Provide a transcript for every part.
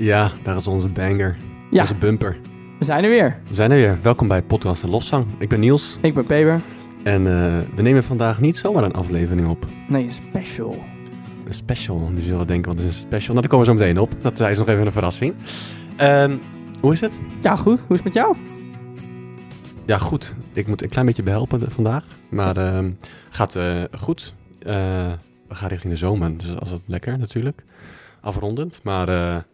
Ja, daar is onze banger. Ja. Onze bumper. We zijn er weer. We zijn er weer. Welkom bij Podcast en Lofzang. Ik ben Niels. Ik ben Peber. En eh, we nemen vandaag niet zomaar een aflevering op. Nee, een special. Een special. Nu zullen we denken, wat is een special? Nou, daar komen we zo meteen op. Dat is nog even een verrassing. Ehm, hoe is het? Ja, goed. Hoe is het met jou? Ja, goed. Ik moet een klein beetje behelpen vandaag. Maar ehm gaat eh, goed. Eh, we gaan richting de zomer, dus dat is wat lekker natuurlijk. Afrondend. Maar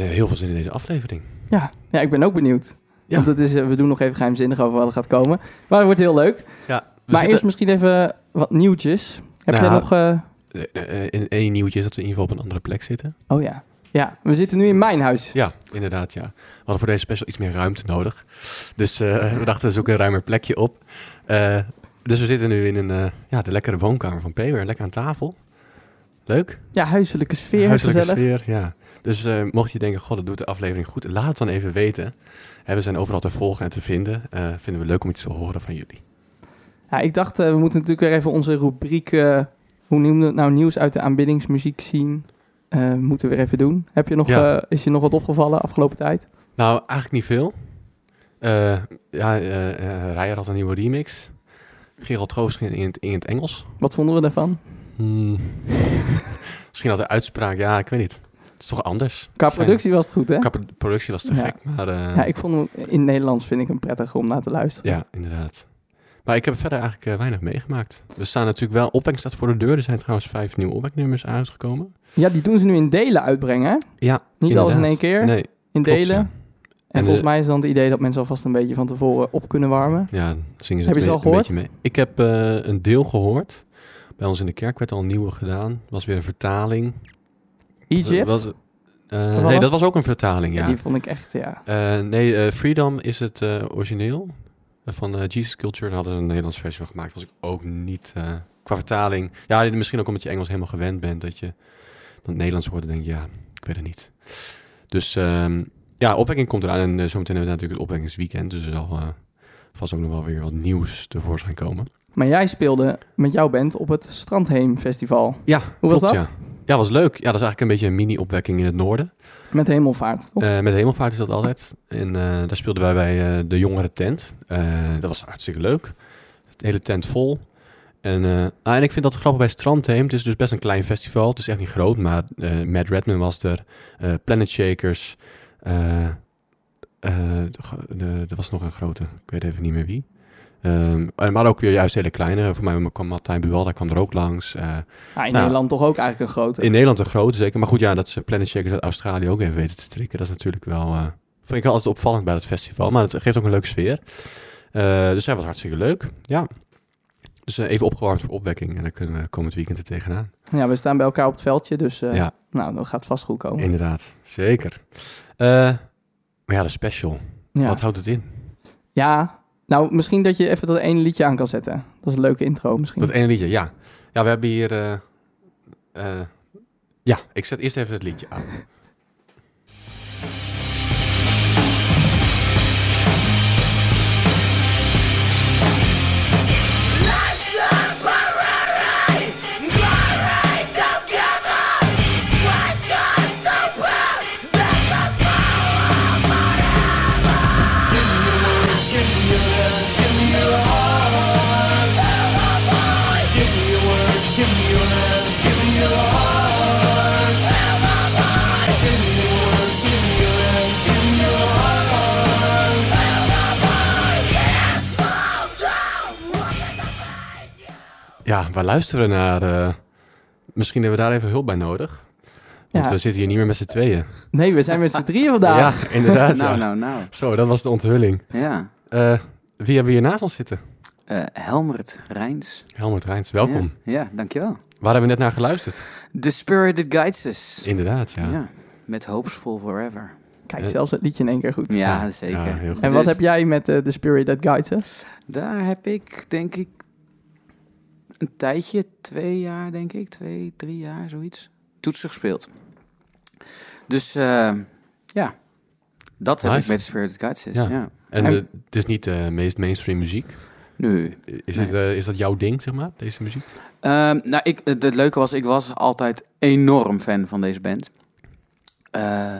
en heel veel zin in deze aflevering. Ja, ja ik ben ook benieuwd. Ja. Want het is, eh, we doen nog even geheimzinnig over wat er gaat komen. Maar het wordt heel leuk. Ja, maar zitten- eerst misschien even wat nieuwtjes. Heb Nou, jij nog... eh, in één nieuwtje is dat we in ieder geval op een andere plek zitten. Oh ja. Ja, we zitten nu in mijn huis. Ja, inderdaad, ja. We hadden voor deze special iets meer ruimte nodig. Dus we dachten, we zoeken een ruimer plekje op. Dus we zitten nu in een, ja, de lekkere woonkamer van Peter. Lekker aan tafel. Leuk. Ja, huiselijke sfeer. Huiselijke gezellig. sfeer, ja. Dus eh, mocht je denken, god, dat doet de aflevering goed. Laat het dan even weten. We zijn overal te volgen en te vinden. Eh, vinden we leuk om iets te horen van jullie. Ja, ik dacht, eh, we moeten natuurlijk weer even onze rubriek... hoe noemen we het nou? Nieuws uit de aanbiddingsmuziek zien. moeten we weer even doen. Heb je nog, Ja. is je nog wat opgevallen afgelopen tijd? Nou, eigenlijk niet veel. Ja, Rijer had een nieuwe remix. Gerald Troost ging in het, in het Engels. Wat vonden we daarvan? Hmm. Misschien had de uitspraak, ja, ik weet niet. Het is toch anders. Qua Zijn- productie was het goed, hè? Qua pro- productie was te Ja. gek, maar eh, Ja, ik vond hem in het Nederlands vind ik hem prettiger om naar te luisteren. ja, inderdaad. Maar ik heb verder eigenlijk eh, weinig meegemaakt. We staan natuurlijk wel, opwek staat voor de deur. Er zijn trouwens vijf nieuwe opweknummers uitgekomen. Ja, die doen ze nu in delen uitbrengen, hè? Ja, Niet alles in één keer, Nee, in klopt, delen. ja. En, En, volgens mij is dan het idee dat mensen alvast een beetje van tevoren op kunnen warmen. Ja, zingen ze Heb je het een al gehoord? beetje mee. Ik heb eh, een deel gehoord. Bij ons in de kerk werd al een nieuwe gedaan. was weer een vertaling. Egypt, Was, eh, was nee, dat was ook een vertaling, ja. ja. die vond ik echt, ja. Eh, nee, eh, Freedom is het origineel. Van Jesus Culture. Daar hadden ze een Nederlands versie van gemaakt. was ik ook niet qua vertaling. Ja, misschien ook omdat je Engels helemaal gewend bent. Dat je dan het Nederlands hoort en denk je, ja, ik weet het niet. Dus ehm, ja, opwekking komt eraan. En zometeen hebben we natuurlijk het opwekkingsweekend. Dus er zal vast ook nog wel weer wat nieuws tevoorschijn komen. Maar jij speelde met jouw band op het Strandheem Festival. Ja, Hoe was dat? Ja. Ja, was leuk. Ja, dat is eigenlijk een beetje een mini-opwekking in het noorden. Met hemelvaart, toch? Eh, met hemelvaart is dat altijd. En eh, daar speelden wij bij eh, de jongere tent. Dat was hartstikke leuk. De hele tent vol. En, ah, en ik vind dat grappig bij Strandheem. Het is dus best een klein festival. Het is echt niet groot, maar Matt Redman was er. Planet Shakers. er was nog een grote. Ik weet even niet meer wie. Ehm, maar ook weer juist hele kleine. Voor mij kwam Martijn Buwal, daar kwam er ook langs. Eh, Ja, in nou, Nederland toch ook eigenlijk een grote. in Nederland een grote, zeker. Maar goed, ja, dat ze Planet Shakers uit Australië ook even weten te strikken. Dat is natuurlijk wel... eh vind ik altijd opvallend bij het festival. Maar het geeft ook een leuke sfeer. Eh, dus hij was hartstikke leuk. Ja. Dus even opgewarmd voor opwekking. En dan kunnen we komend weekend er tegenaan. Ja, we staan bij elkaar op het veldje, dus ja, nou, dat gaat vast goed komen. inderdaad. Zeker. Maar ja, de special. ja. Wat houdt het in? ja, nou, misschien dat je even dat ene liedje aan kan zetten. Dat is een leuke intro misschien. Dat ene liedje, ja. Ja, we hebben hier... eh, eh, ja, ik zet eerst even het liedje aan. Ja, waar luisteren we naar? eh, misschien hebben we daar even hulp bij nodig. Want Ja. we zitten hier niet meer met z'n tweeën. Nee, we zijn met z'n drieën vandaag. Ja, inderdaad. nou, ja. nou, nou. Zo, dat was de onthulling. Ja. Eh, wie hebben we hier naast ons zitten? Eh, Helmert Rijns. Helmut Rijns, welkom. Ja, ja, dankjewel. Waar hebben we net naar geluisterd? The Spirit That Guides Us. Inderdaad, ja. Ja. Met Hopeful Forever. Kijk, zelfs het liedje in één keer goed. Ja, zeker. ja. En wat Dus heb jij met eh, The Spirit That Guides Us? Daar heb ik, denk ik, een tijdje, twee jaar, denk ik, twee, drie jaar, zoiets, toetsen gespeeld. Dus eh, ja, dat heb ik met The Spirit Guides. Ja. Ja. En En- eh, het is niet de meest mainstream muziek. Nu, Is, Nee. het, eh, is dat jouw ding, zeg maar, deze muziek? Ehm, nou, ik, het, het leuke was, ik was altijd enorm fan van deze band. Eh,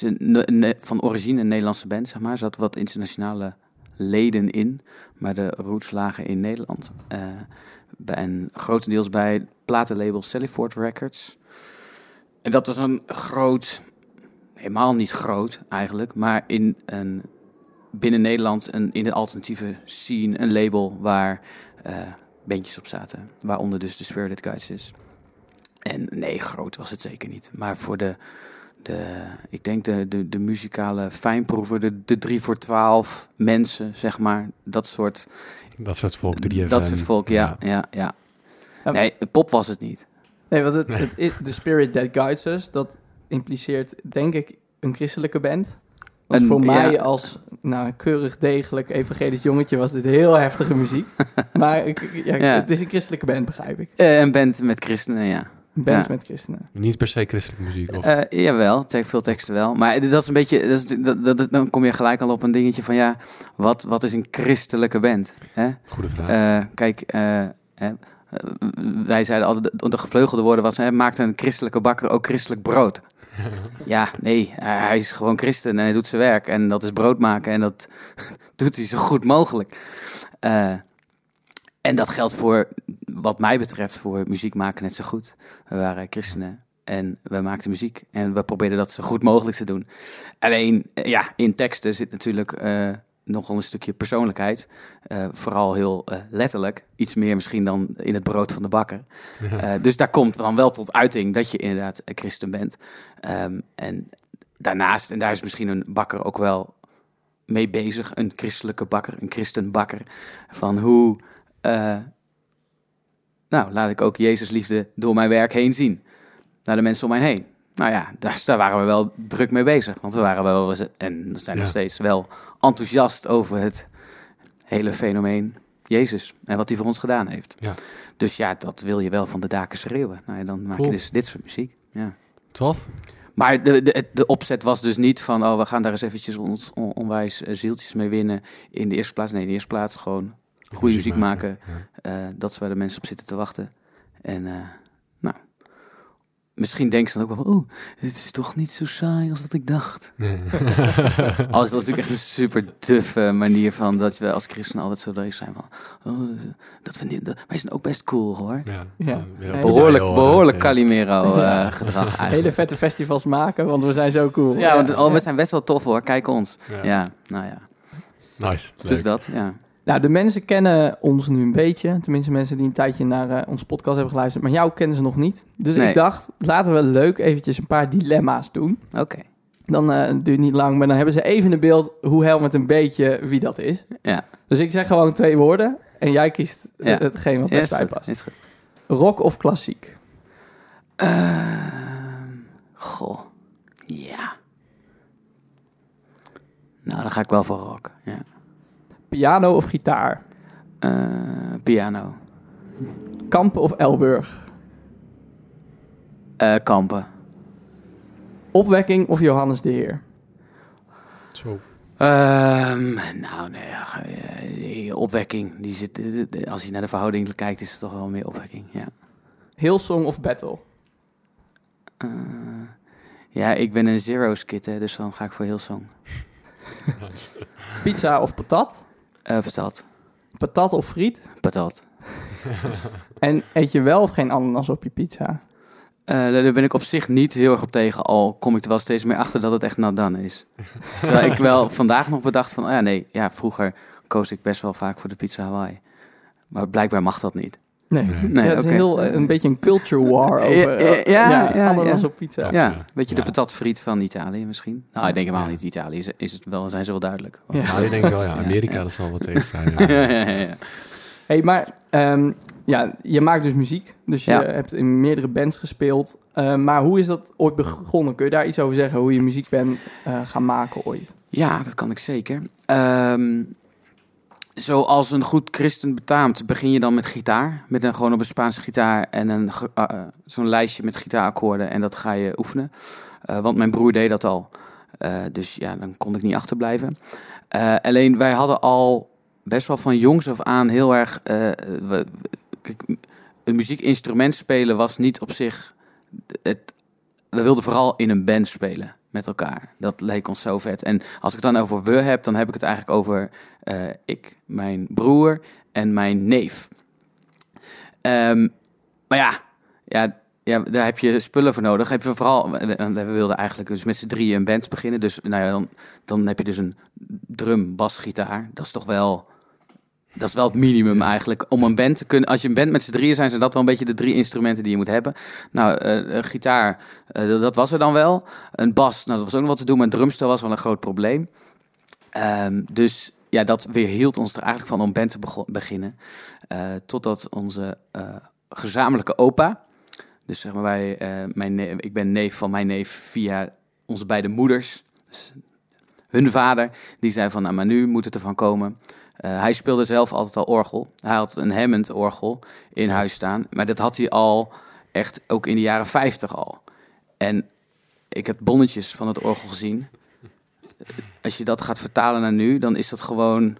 een, ne- van origine een Nederlandse band, zeg maar. Er zaten wat internationale leden in, maar de roots lagen in Nederland. En grotendeels bij platenlabel Sallyford Records. En dat was een groot, helemaal niet groot eigenlijk, maar in een, binnen Nederland een, in de alternatieve scene een label waar eh bandjes op zaten. Waaronder dus de Spirited Guides is. En nee, groot was het zeker niet. Maar voor de, de ik denk de, de, de muzikale fijnproever, de, de 3 voor 12 mensen, zeg maar. Dat soort, Dat soort volk, 3FM. dat soort volk, ja, ja, ja. Ja. Nee, pop was het niet. Nee, want het, Nee. het, de Spirit That Guides Us, dat impliceert denk ik een christelijke band. Want Een- voor mij ja. als nou, keurig degelijk evangelisch jongetje was dit heel heftige muziek. maar ik, ja, Ja. het is een christelijke band, begrijp ik. Eh, een band met christenen, ja. Band Ja. met christenen. Niet per se christelijke muziek. Of, Eh, jawel, te- veel teksten wel. Maar dat is een beetje, dat is, dat, dat, dan kom je gelijk al op een dingetje van ja, wat, wat is een christelijke band? Hè? Goede vraag. Eh, kijk, eh, hè, eh, wij zeiden altijd, de, de gevleugelde woorden was, hè, maakt een christelijke bakker ook christelijk brood? Ja, nee, hij hij is gewoon christen en hij doet zijn werk en dat is brood maken en dat doet hij zo goed mogelijk. En dat geldt voor, wat mij betreft, voor muziek maken net zo goed. We waren christenen en we maakten muziek en we probeerden dat zo goed mogelijk te doen. Alleen, eh, ja, in teksten zit natuurlijk eh, nogal een stukje persoonlijkheid. Eh, vooral heel letterlijk. Iets meer misschien dan in het brood van de bakker. Dus daar komt dan wel tot uiting dat je inderdaad een christen bent. Ehm, en daarnaast, en daar is misschien een bakker ook wel mee bezig, een christelijke bakker, een christenbakker, van hoe, eh, nou, laat ik ook Jezus liefde door mijn werk heen zien, naar de mensen om mij heen. Nou ja, daar, daar waren we wel druk mee bezig, want we waren wel, en zijn nog steeds wel enthousiast over het hele fenomeen Jezus en wat hij voor ons gedaan heeft. Ja. Dus ja, dat wil je wel van de daken schreeuwen. Nou, ja, dan maak Cool. je dus dit soort muziek. Ja. Tof. Maar de, de, de opzet was dus niet van, oh, we gaan daar eens eventjes ons on- onwijs eh, zieltjes mee winnen in de eerste plaats. Nee, in de eerste plaats gewoon goede muziek maken. Ja. Eh, dat is waar de mensen op zitten te wachten. En eh, nou, misschien denken ze dan ook wel, oh, dit is toch niet zo saai als dat ik dacht. Al is dat natuurlijk echt een super duffe manier van dat we als christenen altijd zo bezig zijn van, oh, dat we niet, dat- wij zijn ook best cool hoor. Ja. Ja. Behoorlijk, behoorlijk Ja. Calimero eh, gedrag Hele eigenlijk. vette festivals maken, want we zijn zo cool. Ja, want oh, we zijn best wel tof hoor, kijk ons. Ja. Ja, nou ja, Nice. dus Leuk. dat, ja. Nou, de mensen kennen ons nu een beetje. Tenminste, mensen die een tijdje naar eh, onze podcast hebben geluisterd. Maar jou kennen ze nog niet. Dus Nee. ik dacht, laten we leuk eventjes een paar dilemma's doen. Oké. Dan eh, het duurt niet lang, maar dan hebben ze even een beeld hoe Helmet een beetje wie dat is. Ja. Dus ik zeg gewoon twee woorden en jij kiest Ja. hetgeen wat Ja, best is bij past. is goed. Rock of klassiek? Ehm, goh, ja. Nou, dan ga ik wel voor rock, ja. Piano of gitaar? Eh, piano. Kampen of Elburg? Eh, kampen. Opwekking of Johannes de Heer? Zo. Ehm, nou, nee, eh, die opwekking. Die zit, als je naar de verhouding kijkt, is het toch wel meer opwekking, ja. Hillsong of Battle? Eh, ja, ik ben een Zero's kid, hè, dus dan ga ik voor Hillsong. Pizza of patat? Eh patat. Patat of friet? Patat. En eet je wel of geen ananas op je pizza? Eh, daar ben ik op zich niet heel erg op tegen, al kom ik er wel steeds meer achter dat het echt done is. Terwijl ik wel vandaag nog bedacht van, oh ja nee, ja, vroeger koos ik best wel vaak voor de pizza Hawaii. Maar blijkbaar mag dat niet. Nee, Nee. Nee, ja, het is heel, eh, een beetje een culture war over Ja, eh, ja, ja, ja, ananas ja. op pizza. Ja. Weet je, de patatfriet van Italië misschien? Nou, ik denk helemaal Ja. niet Italië, is, is het wel, zijn ze wel duidelijk. Want- Ja. Nou, ik denk wel, ja. Amerika, ja. dat zal wel tegenstaan. ja, Ja. ja, ja, ja. hey, maar ehm, ja, je maakt dus muziek. Dus je Ja. hebt in meerdere bands gespeeld. Eh, maar hoe is dat ooit begonnen? Kun je daar iets over zeggen? Hoe je muziek bent eh, gaan maken ooit? Ja, dat kan ik zeker. Ehm, zoals een goed christen betaamt, begin je dan met gitaar. Met een, gewoon op een Spaanse gitaar en een, ah, eh, zo'n lijstje met gitaarakkoorden. En dat ga je oefenen. Eh, want mijn broer deed dat al. Eh, dus ja, dan kon ik niet achterblijven. Eh, alleen wij hadden al best wel van jongs af aan heel erg... we- een muziekinstrument spelen was niet op zich het we wilden vooral in een band spelen met elkaar. Dat leek ons zo vet. En als ik het dan over we heb, dan heb ik het eigenlijk over eh, ik, mijn broer en mijn neef. Ehm, maar ja, ja, ja, daar heb je spullen voor nodig. Heb je vooral, we wilden eigenlijk dus met z'n drieën een band beginnen. Dus nou ja, dan, dan heb je dus een drum, bas, gitaar. Dat is toch wel, dat is wel het minimum eigenlijk. Om een band te kunnen, als je een band met z'n drieën zijn, zijn dat wel een beetje de drie instrumenten die je moet hebben. Nou, eh, gitaar, eh, dat- was er dan wel. Een bas, nou dat was ook nog wat te doen, maar een drumstel was wel een groot probleem. Ehm, dus ja, dat weerhield ons er eigenlijk van om band te beginnen. Eh, totdat onze gezamenlijke opa, dus zeg maar wij, mijn ik ben neef van mijn neef via onze beide moeders. Dus hun vader, die zei van, nou maar nu moet het ervan komen. Eh, hij speelde zelf altijd al orgel. Hij had een Hammond orgel in huis staan. Maar dat had hij al echt ook in de jaren 50 al. En ik heb bonnetjes van het orgel gezien. Als je dat gaat vertalen naar nu, dan is dat gewoon...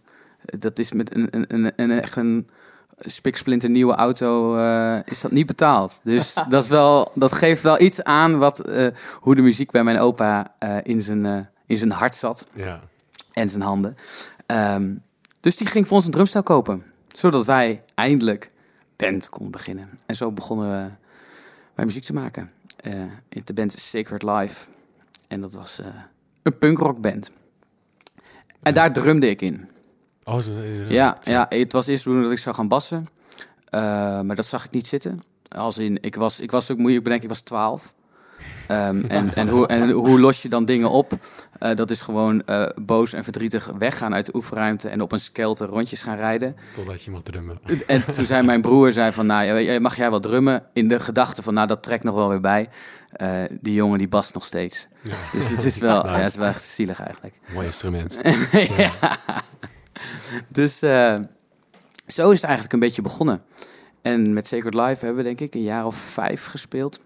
Dat is met een, een, een, een echt een spiksplinter nieuwe auto eh, is dat niet betaald. Dus dat, is wel, dat geeft wel iets aan wat, eh, hoe de muziek bij mijn opa in, zijn, in zijn hart zat Ja. en zijn handen. Ehm, dus die ging voor ons een drumstel kopen. Zodat wij eindelijk band konden beginnen. En zo begonnen we wij muziek te maken. Eh, in de band Sacred Life. En dat was eh, een punkrockband. En daar drumde ik in. Oh, eh, Ja, ja, het was eerst de bedoeling dat ik zou gaan bassen. Maar dat zag ik niet zitten. Als in, ik was, ik was ook moeilijk bedenken, ik was 12. Ehm, en, en, hoe, en hoe los je dan dingen op? Eh, dat is gewoon eh, boos en verdrietig weggaan uit de oefenruimte en op een skelter rondjes gaan rijden. Totdat je mag drummen. En toen zei mijn broer, zei van, nou, mag jij wel drummen? In de gedachte van, nou, dat trekt nog wel weer bij. Eh, die jongen die bast nog steeds. Ja. Dus het is wel, ja, het is wel echt zielig eigenlijk. Mooi instrument. ja. Dus zo is het eigenlijk een beetje begonnen. En met Sacred Life hebben we denk ik een jaar of vijf gespeeld.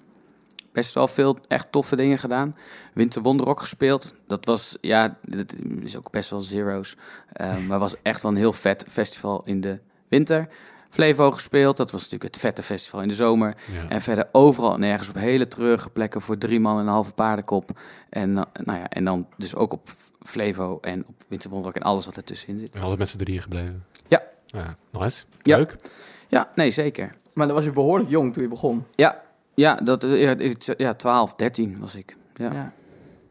Best wel veel echt toffe dingen gedaan. Winter Wonderrock gespeeld. Dat was, ja, dat is ook best wel zero's. Eh, maar was echt wel een heel vet festival in de winter. Flevo gespeeld. Dat was natuurlijk het vette festival in de zomer. Ja. En verder overal en nergens op hele treurige plekken voor drie man en een halve paardenkop. En, eh, nou ja, en dan dus ook op Flevo en op Winterwonderrock en alles wat ertussenin zit. En altijd met z'n drieën gebleven. Ja. Ja, nice. Ja. Leuk. Ja, nee, zeker. Maar dan was je behoorlijk jong toen je begon. Ja, ja, dat, eh, ja, ik- ja 12, 13 was ik. Ja. Ja.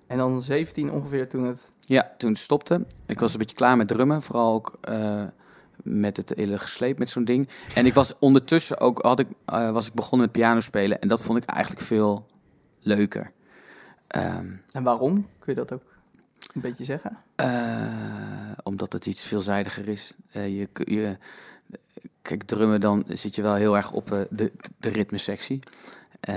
En dan 17 ongeveer toen het... ja, toen het stopte. Ik was een beetje klaar met drummen. Vooral ook eh, met het hele gesleep met zo'n ding. En ik was ondertussen ook, had ik, eh, was ik begonnen met piano spelen. En dat vond ik eigenlijk veel leuker. Ehm, En waarom? Kun je dat ook een beetje zeggen? Omdat het iets veelzijdiger is. Je, je, kijk, drummen, dan zit je wel heel erg op de, de ritmesectie. Eh,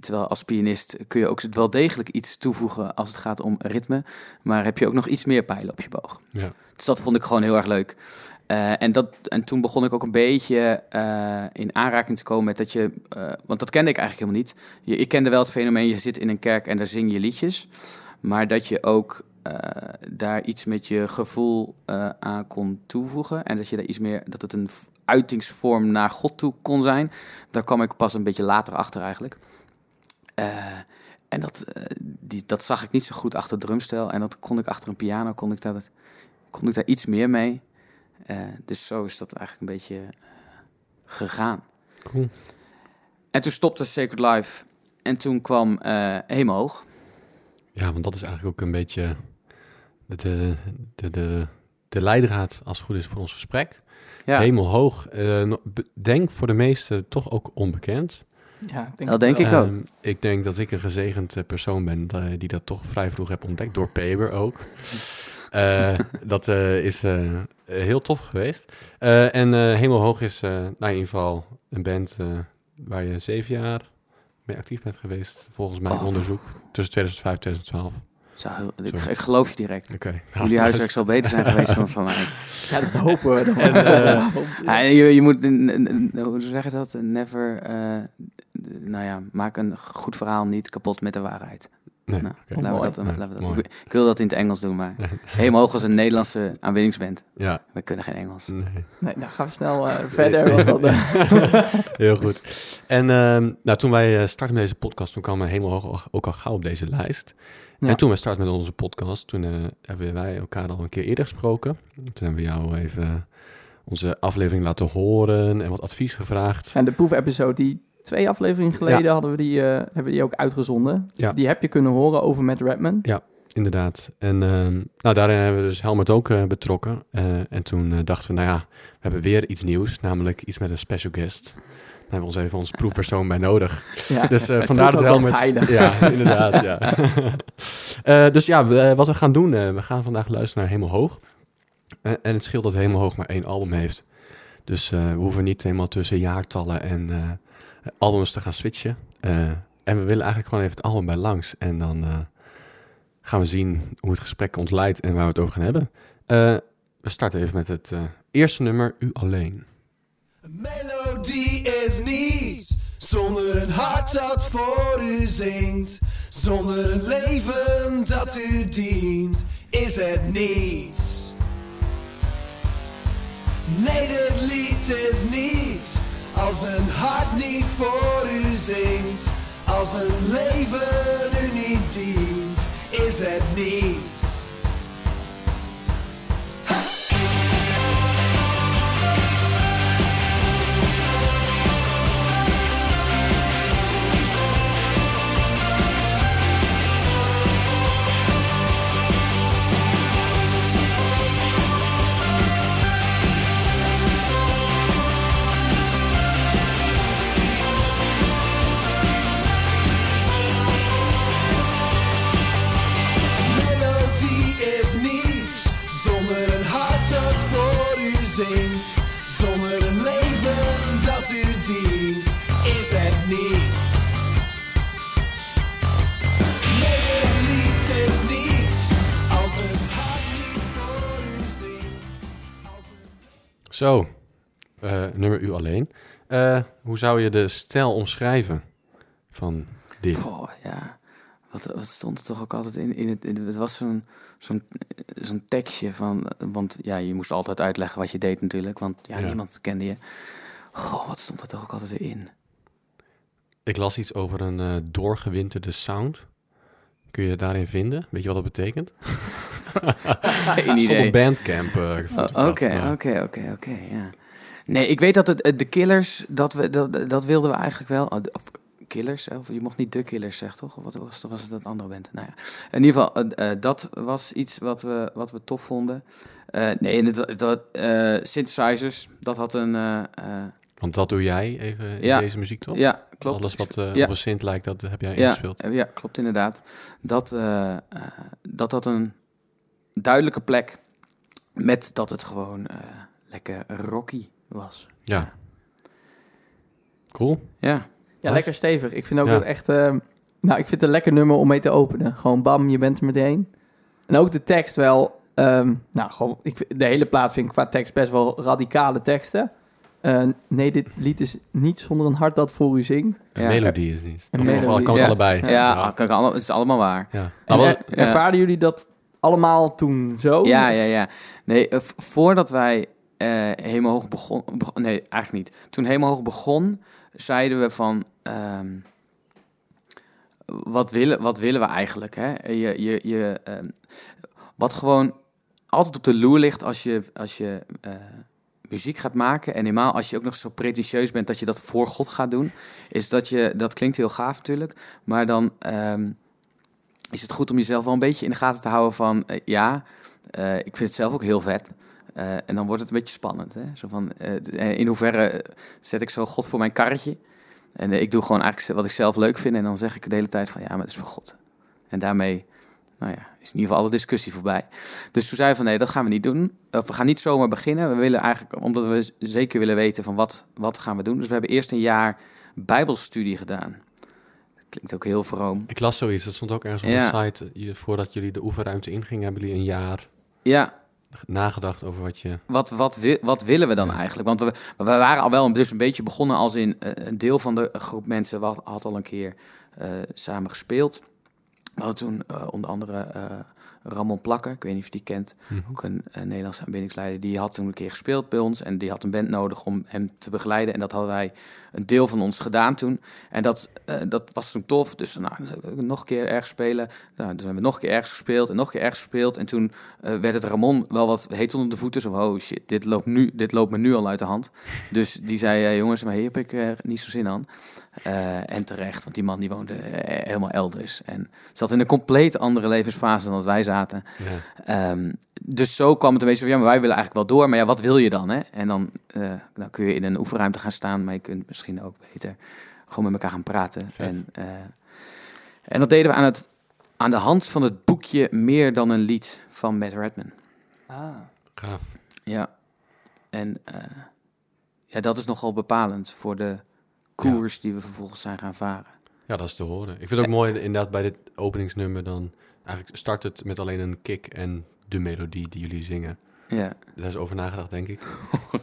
terwijl als pianist kun je ook wel degelijk iets toevoegen als het gaat om ritme. Maar heb je ook nog iets meer pijlen op je boog. Ja. Dus dat vond ik gewoon heel erg leuk. Eh, en, dat, en toen begon ik ook een beetje eh, in aanraking te komen met dat je... want dat kende ik eigenlijk helemaal niet. Je, ik kende wel het fenomeen, je zit in een kerk en daar zing je liedjes. Maar dat je ook daar iets met je gevoel aan kon toevoegen. En dat je daar iets meer, dat het een uitingsvorm naar God toe kon zijn. Daar kwam ik pas een beetje later achter eigenlijk. Eh, en dat, eh, die, dat zag ik niet zo goed achter drumstel. En dat kon ik achter een piano, kon ik, dat, kon ik daar iets meer mee. Eh, dus zo is dat eigenlijk een beetje gegaan. Cool. En toen stopte Sacred Life. En toen kwam eh Hemelhoog. Ja, want dat is eigenlijk ook een beetje de, de, de, de, de leidraad, als het goed is, voor ons gesprek. Ja, Hemelhoog, eh, denk voor de meesten toch ook onbekend. Ja, denk Dat denk wel. ik ook. Ehm, ik denk dat ik een gezegend eh, persoon ben die dat toch vrij vroeg heb ontdekt, door Paber ook. Eh, dat eh, is eh, heel tof geweest. Eh, en eh Hemelhoog is eh, nou, in ieder geval een band eh, waar je zeven jaar mee actief bent geweest, volgens mijn Oh. onderzoek, tussen 2005 en 2012. Ik, geloof je direct. Oké. Jullie huiswerk zal beter zijn geweest dan van mij. Ja, dat hopen we dan. En, eh, Ja, je, je moet, hoe zeg je dat? Never, eh, nou ja, maak een goed verhaal niet kapot met de waarheid. Nee, Nou, laten we dat, laten we dat- ik, ik wil dat in het Engels doen, maar helemaal hoog als een Nederlandse aanbiddingsband. Ja, We kunnen geen Engels. nee. Nee, nou gaan we snel eh, verder. Want dan, Heel goed. En ehm, nou, toen wij eh, startten met deze podcast, toen kwam helemaal hoog al- ook al gauw op deze lijst. Ja. En toen wij startten met onze podcast, toen eh, hebben wij elkaar al een keer eerder gesproken. Toen hebben we jou even onze aflevering laten horen en wat advies gevraagd. en de proefepisode, die twee afleveringen geleden hadden we die, eh, hebben we die ook uitgezonden. Ja. Die heb je kunnen horen over Matt Redman. Inderdaad. En ehm, nou, daarin hebben we dus Helmut ook eh, betrokken. Eh, en toen eh, dachten we, nou ja, we hebben weer iets nieuws, namelijk iets met een special guest. Daar hebben we ons even ons proefpersoon bij nodig. Ja, Dus eh, het vandaar dat Helmut... Ja, inderdaad, ja. Eh, dus ja, we- eh, wat we gaan doen, eh, we gaan vandaag luisteren naar Helemaal Hoog. Eh, en het scheelt dat Helemaal Hoog maar één album heeft. Dus eh, we hoeven niet helemaal tussen jaartallen en eh, albums te gaan switchen. Eh, en we willen eigenlijk gewoon even het album bij langs. En dan eh, gaan we zien hoe het gesprek ons leidt en waar we het over gaan hebben. Eh, we starten even met het eerste nummer, U Alleen. Een melodie is niets zonder een hart dat voor u zingt. Zonder een leven dat u dient, is het niets. Nee, dit lied is niets als een hart niet voor u zingt. Als een leven u niet dient, is het niets. Zo, eh, nummer U Alleen. Eh, hoe zou je de stijl omschrijven van dit? Goh, ja. Wat, wat stond er toch ook altijd in? in het, in, het was zo'n zo'n zo'n tekstje van... Want ja, je moest altijd uitleggen wat je deed natuurlijk. Want ja, Ja. niemand kende je. Goh, wat stond er toch ook altijd in? Ik las iets over een eh, doorgewinterde sound. Kun je daarin vinden? Weet je wat dat betekent? Geen idee. op Bandcamp. eh, Oh, Oké, oké, oké, oké, ja. Nee, ik weet dat het, het- de Killers, dat, we, dat, dat wilden we eigenlijk wel. Of Killers, of je mocht niet de Killers zeggen, toch? Of wat was, was het dat andere band? Nou ja, in ieder geval, eh, eh, dat was iets wat we, wat we tof vonden. Eh, nee, en het, eh, synthesizers, dat had een... eh, eh, Want dat doe jij even in Ja. deze muziek, toch? ja, klopt. Alles wat eh, Ja. op een synth lijkt, dat heb jij ingespeeld. eh, ja, klopt inderdaad. Dat, eh, eh, dat had een duidelijke plek met dat het gewoon eh, lekker rocky was. Ja. Cool. Ja, Ja, lekker stevig. Ik vind ook Ja. dat echt... eh, nou, ik vind het een lekker nummer om mee te openen. Gewoon bam, je bent er meteen. En ook de tekst wel... ehm, nou, gewoon... Ik, vind- de hele plaat vind ik qua tekst best wel radicale teksten. Eh, nee, dit lied is niet zonder een hart dat voor u zingt. Een Ja. melodie is niet. Een Of, of melodie. kan Ja. allebei. Ja, Ja. Kan, alle- het is allemaal waar. Ja. En Nou, wat- er- ervaren jullie dat allemaal toen zo? Ja, ja, ja. Nee, eh, voordat wij eh helemaal hoog begon, beg- Nee, eigenlijk niet. Toen helemaal hoog begon, zeiden we van... ehm, wat, willen, wat willen we eigenlijk? Hè? Je, je, je, ehm, wat gewoon altijd op de loer ligt als je, als je eh, muziek gaat maken... en helemaal als je ook nog zo pretentieus bent dat je dat voor God gaat doen... is dat je... Dat klinkt heel gaaf natuurlijk, maar dan... ehm, is het goed om jezelf wel een beetje in de gaten te houden van... eh, ja, eh, ik vind het zelf ook heel vet. Eh, en dan wordt het een beetje spannend. Hè? Zo van, in hoeverre zet ik zo God voor mijn karretje? En ik doe gewoon eigenlijk wat ik zelf leuk vind. En dan zeg ik de hele tijd van ja, maar het is voor God. En daarmee nou ja, is in ieder geval alle discussie voorbij. Dus toen zeiden we van nee, dat gaan we niet doen. Of we gaan niet zomaar beginnen. We willen eigenlijk, omdat we zeker willen weten van wat, wat gaan we doen. Dus we hebben eerst een jaar bijbelstudie gedaan. Klinkt ook heel vroom. Ik las zoiets, dat stond ook ergens op Ja. de site. Je, voordat jullie de oefenruimte ingingen, hebben jullie een jaar Ja, nagedacht over wat je... Wat, wat, wat willen we dan Ja. eigenlijk? Want we, we waren al wel een- dus een beetje begonnen als in eh, een deel van de groep mensen wat, had al een keer eh, samen gespeeld. Hadden toen eh, onder andere eh, Ramon Plakker, ik weet niet of je die kent, Mhm. ook een, een Nederlandse aanbiddingsleider. Die had toen een keer gespeeld bij ons en die had een band nodig om hem te begeleiden. En dat hadden wij een deel van ons gedaan toen. En dat, eh, dat was toen tof. Dus nou, eh, nog een keer ergens spelen. Nou, toen hebben we nog een keer ergens gespeeld en nog een keer ergens gespeeld. En toen eh, werd het Ramon wel wat heet onder de voeten. Zo, oh shit, dit loopt, nu, dit loopt me nu al uit de hand. Dus die zei, eh, jongens, maar hier heb ik eh, niet zo zin aan. Eh, en terecht, want die man die woonde eh, helemaal elders. En zat in een compleet andere levensfase dan dat wij zaten. Ja. Ehm, dus zo kwam het een beetje van, ja, maar wij willen eigenlijk wel door. Maar ja, wat wil je dan, hè? En dan, eh, dan kun je in een oefenruimte gaan staan, maar je kunt misschien ook beter gewoon met elkaar gaan praten. Vet. En, eh, en dat deden we aan, het, aan de hand van het boekje Meer dan een lied van Matt Redman. Ah. Gaaf. Ja. En eh, ja, dat is nogal bepalend voor de koers die we vervolgens zijn gaan varen. Ja, dat is te horen. Ik vind het ook mooi inderdaad bij dit openingsnummer dan... Eigenlijk start het met alleen een kick en de melodie die jullie zingen. Ja, Daar is over nagedacht, denk ik.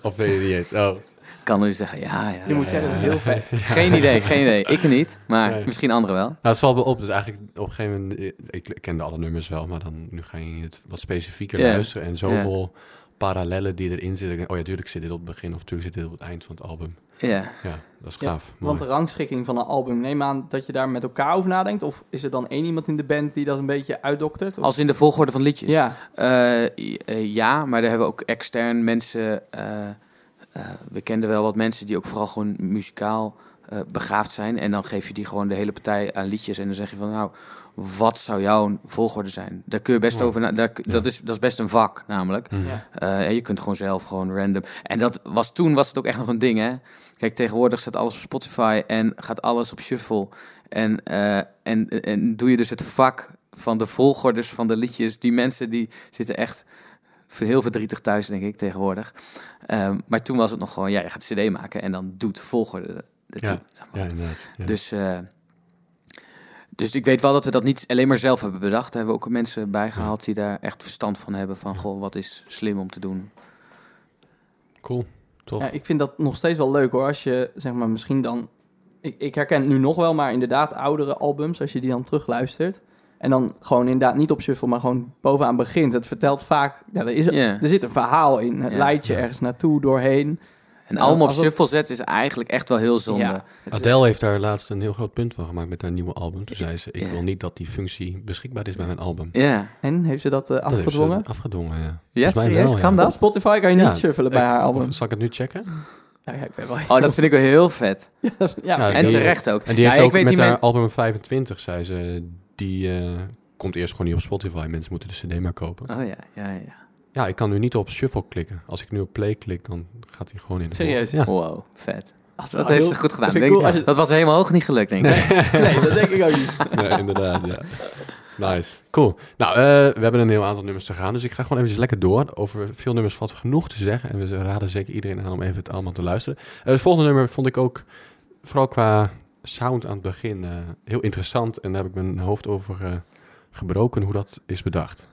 of weet je niet? Oh. kan nu zeggen, ja, ja. Je moet zeggen, dat is heel vet. Geen idee, geen idee. Ik niet, maar Nee. misschien anderen wel. Nou, het valt me op dat eigenlijk op een gegeven moment... Ik kende alle nummers wel, maar dan nu ga je het wat specifieker Ja. luisteren. En zoveel parallellen die erin zitten. Oh ja, tuurlijk zit dit op het begin of natuurlijk zit dit op het eind van het album. Ja. Ja, dat is Ja, gaaf. Want de rangschikking van een album, neem aan dat je daar met elkaar over nadenkt? Of is er dan één iemand in de band die dat een beetje uitdoktert? Of- Als in de volgorde van liedjes? ja, Eh, eh, ja, maar daar hebben we ook extern mensen. eh, eh, we kenden wel wat mensen die ook vooral gewoon muzikaal eh, begaafd zijn. En dan geef je die gewoon de hele partij aan liedjes. En dan zeg je van nou, wat zou jouw volgorde zijn? Daar kun je best over. na- Daar, Ja. dat, is, dat is best een vak, namelijk. Mhm. ja. Je kunt gewoon zelf gewoon random. En dat was toen was het ook echt nog een ding, hè? Kijk, tegenwoordig staat alles op Spotify en gaat alles op shuffle. En, eh, en, en doe je dus het vak van de volgordes van de liedjes. Die mensen die zitten echt heel verdrietig thuis, denk ik, tegenwoordig. Ehm, maar toen was het nog gewoon, ja, je gaat een cd maken en dan doet volgorde de, de Ja. zeg maar. Ja, inderdaad. Ja. Dus, eh, dus ik weet wel dat we dat niet alleen maar zelf hebben bedacht. Daar hebben we ook mensen bij gehaald die daar echt verstand van hebben. Van, goh, wat is slim om te doen. Cool. Tof. Ja, ik vind dat nog steeds wel leuk hoor. Als je zeg maar misschien dan. Ik, ik herken het nu nog wel, maar inderdaad oudere albums, als je die dan terugluistert. En dan gewoon inderdaad niet op shuffle, maar gewoon bovenaan begint. Het vertelt vaak. Ja, er, is, er zit een verhaal in. Het leidt je ergens naartoe doorheen. En Ja, allemaal op shuffle zetten is eigenlijk echt wel heel zonde. Ja, Adele heeft daar laatst een heel groot punt van gemaakt met haar nieuwe album. Toen zei ze, ik Ja. wil niet dat die functie beschikbaar is bij mijn album. Ja, En heeft ze dat eh, Dat heeft ze afgedwongen? afgedwongen, ja. ja mij serieus? wel, kan ja. dat? Op Spotify kan je niet Ja, shuffelen bij Ik- haar of- album. zal ik het nu checken? Ja, ja, ik ben wel Oh, dat vind ik wel heel vet. ja, Ja, En die- terecht ook. En die Ja, heeft ik ook weet met haar men- album 25, zei ze, die eh, komt eerst gewoon niet op Spotify. Mensen moeten de cd maar kopen. Oh ja, ja, ja. Ja, ik kan nu niet op shuffle klikken. Als ik nu op play klik, dan gaat hij gewoon in de Serieus? volgende. Wow, vet. Dat, Dat heeft heel- ze goed gedaan. ik Denk, cool je- Dat was helemaal hoog niet gelukt, denk ik. Nee, dat denk ik ook niet. Ja, nee, inderdaad, ja. Nice. Cool. Nou, eh, we hebben een heel aantal nummers te gaan, dus ik ga gewoon even lekker door. Over veel nummers valt genoeg te zeggen en we raden zeker iedereen aan om even het allemaal te luisteren. Eh, het volgende nummer vond ik ook, vooral qua sound aan het begin, eh, heel interessant. En daar heb ik mijn hoofd over eh, gebroken hoe dat is bedacht.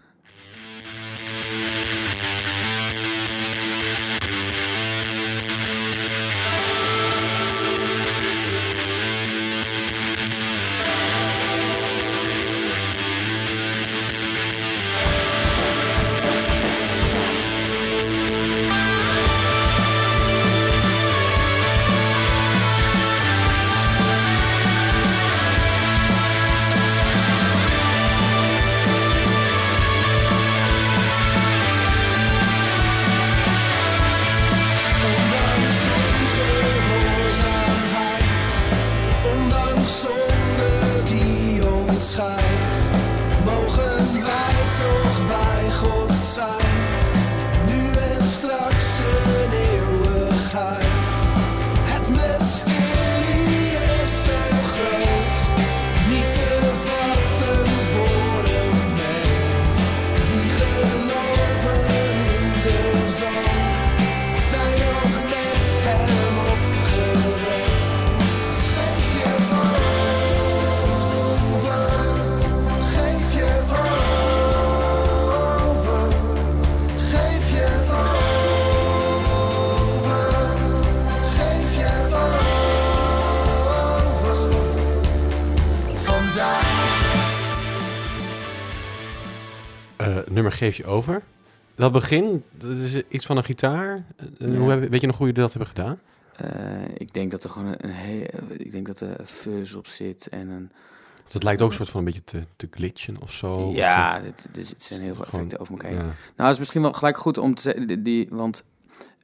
Geef je over. Dat begin, dat is iets van een gitaar. Eh, Ja. hoe heb- weet je nog hoe jullie dat hebben gedaan? Eh, ik denk dat er gewoon een, heel, ik denk dat er fuzz op zit en een het lijkt ook een soort van een beetje te, te glitchen of zo. of ja, te- dit, het zijn heel veel gewoon- effecten over elkaar ja. Nou, het is misschien wel gelijk goed om te zeggen, die, want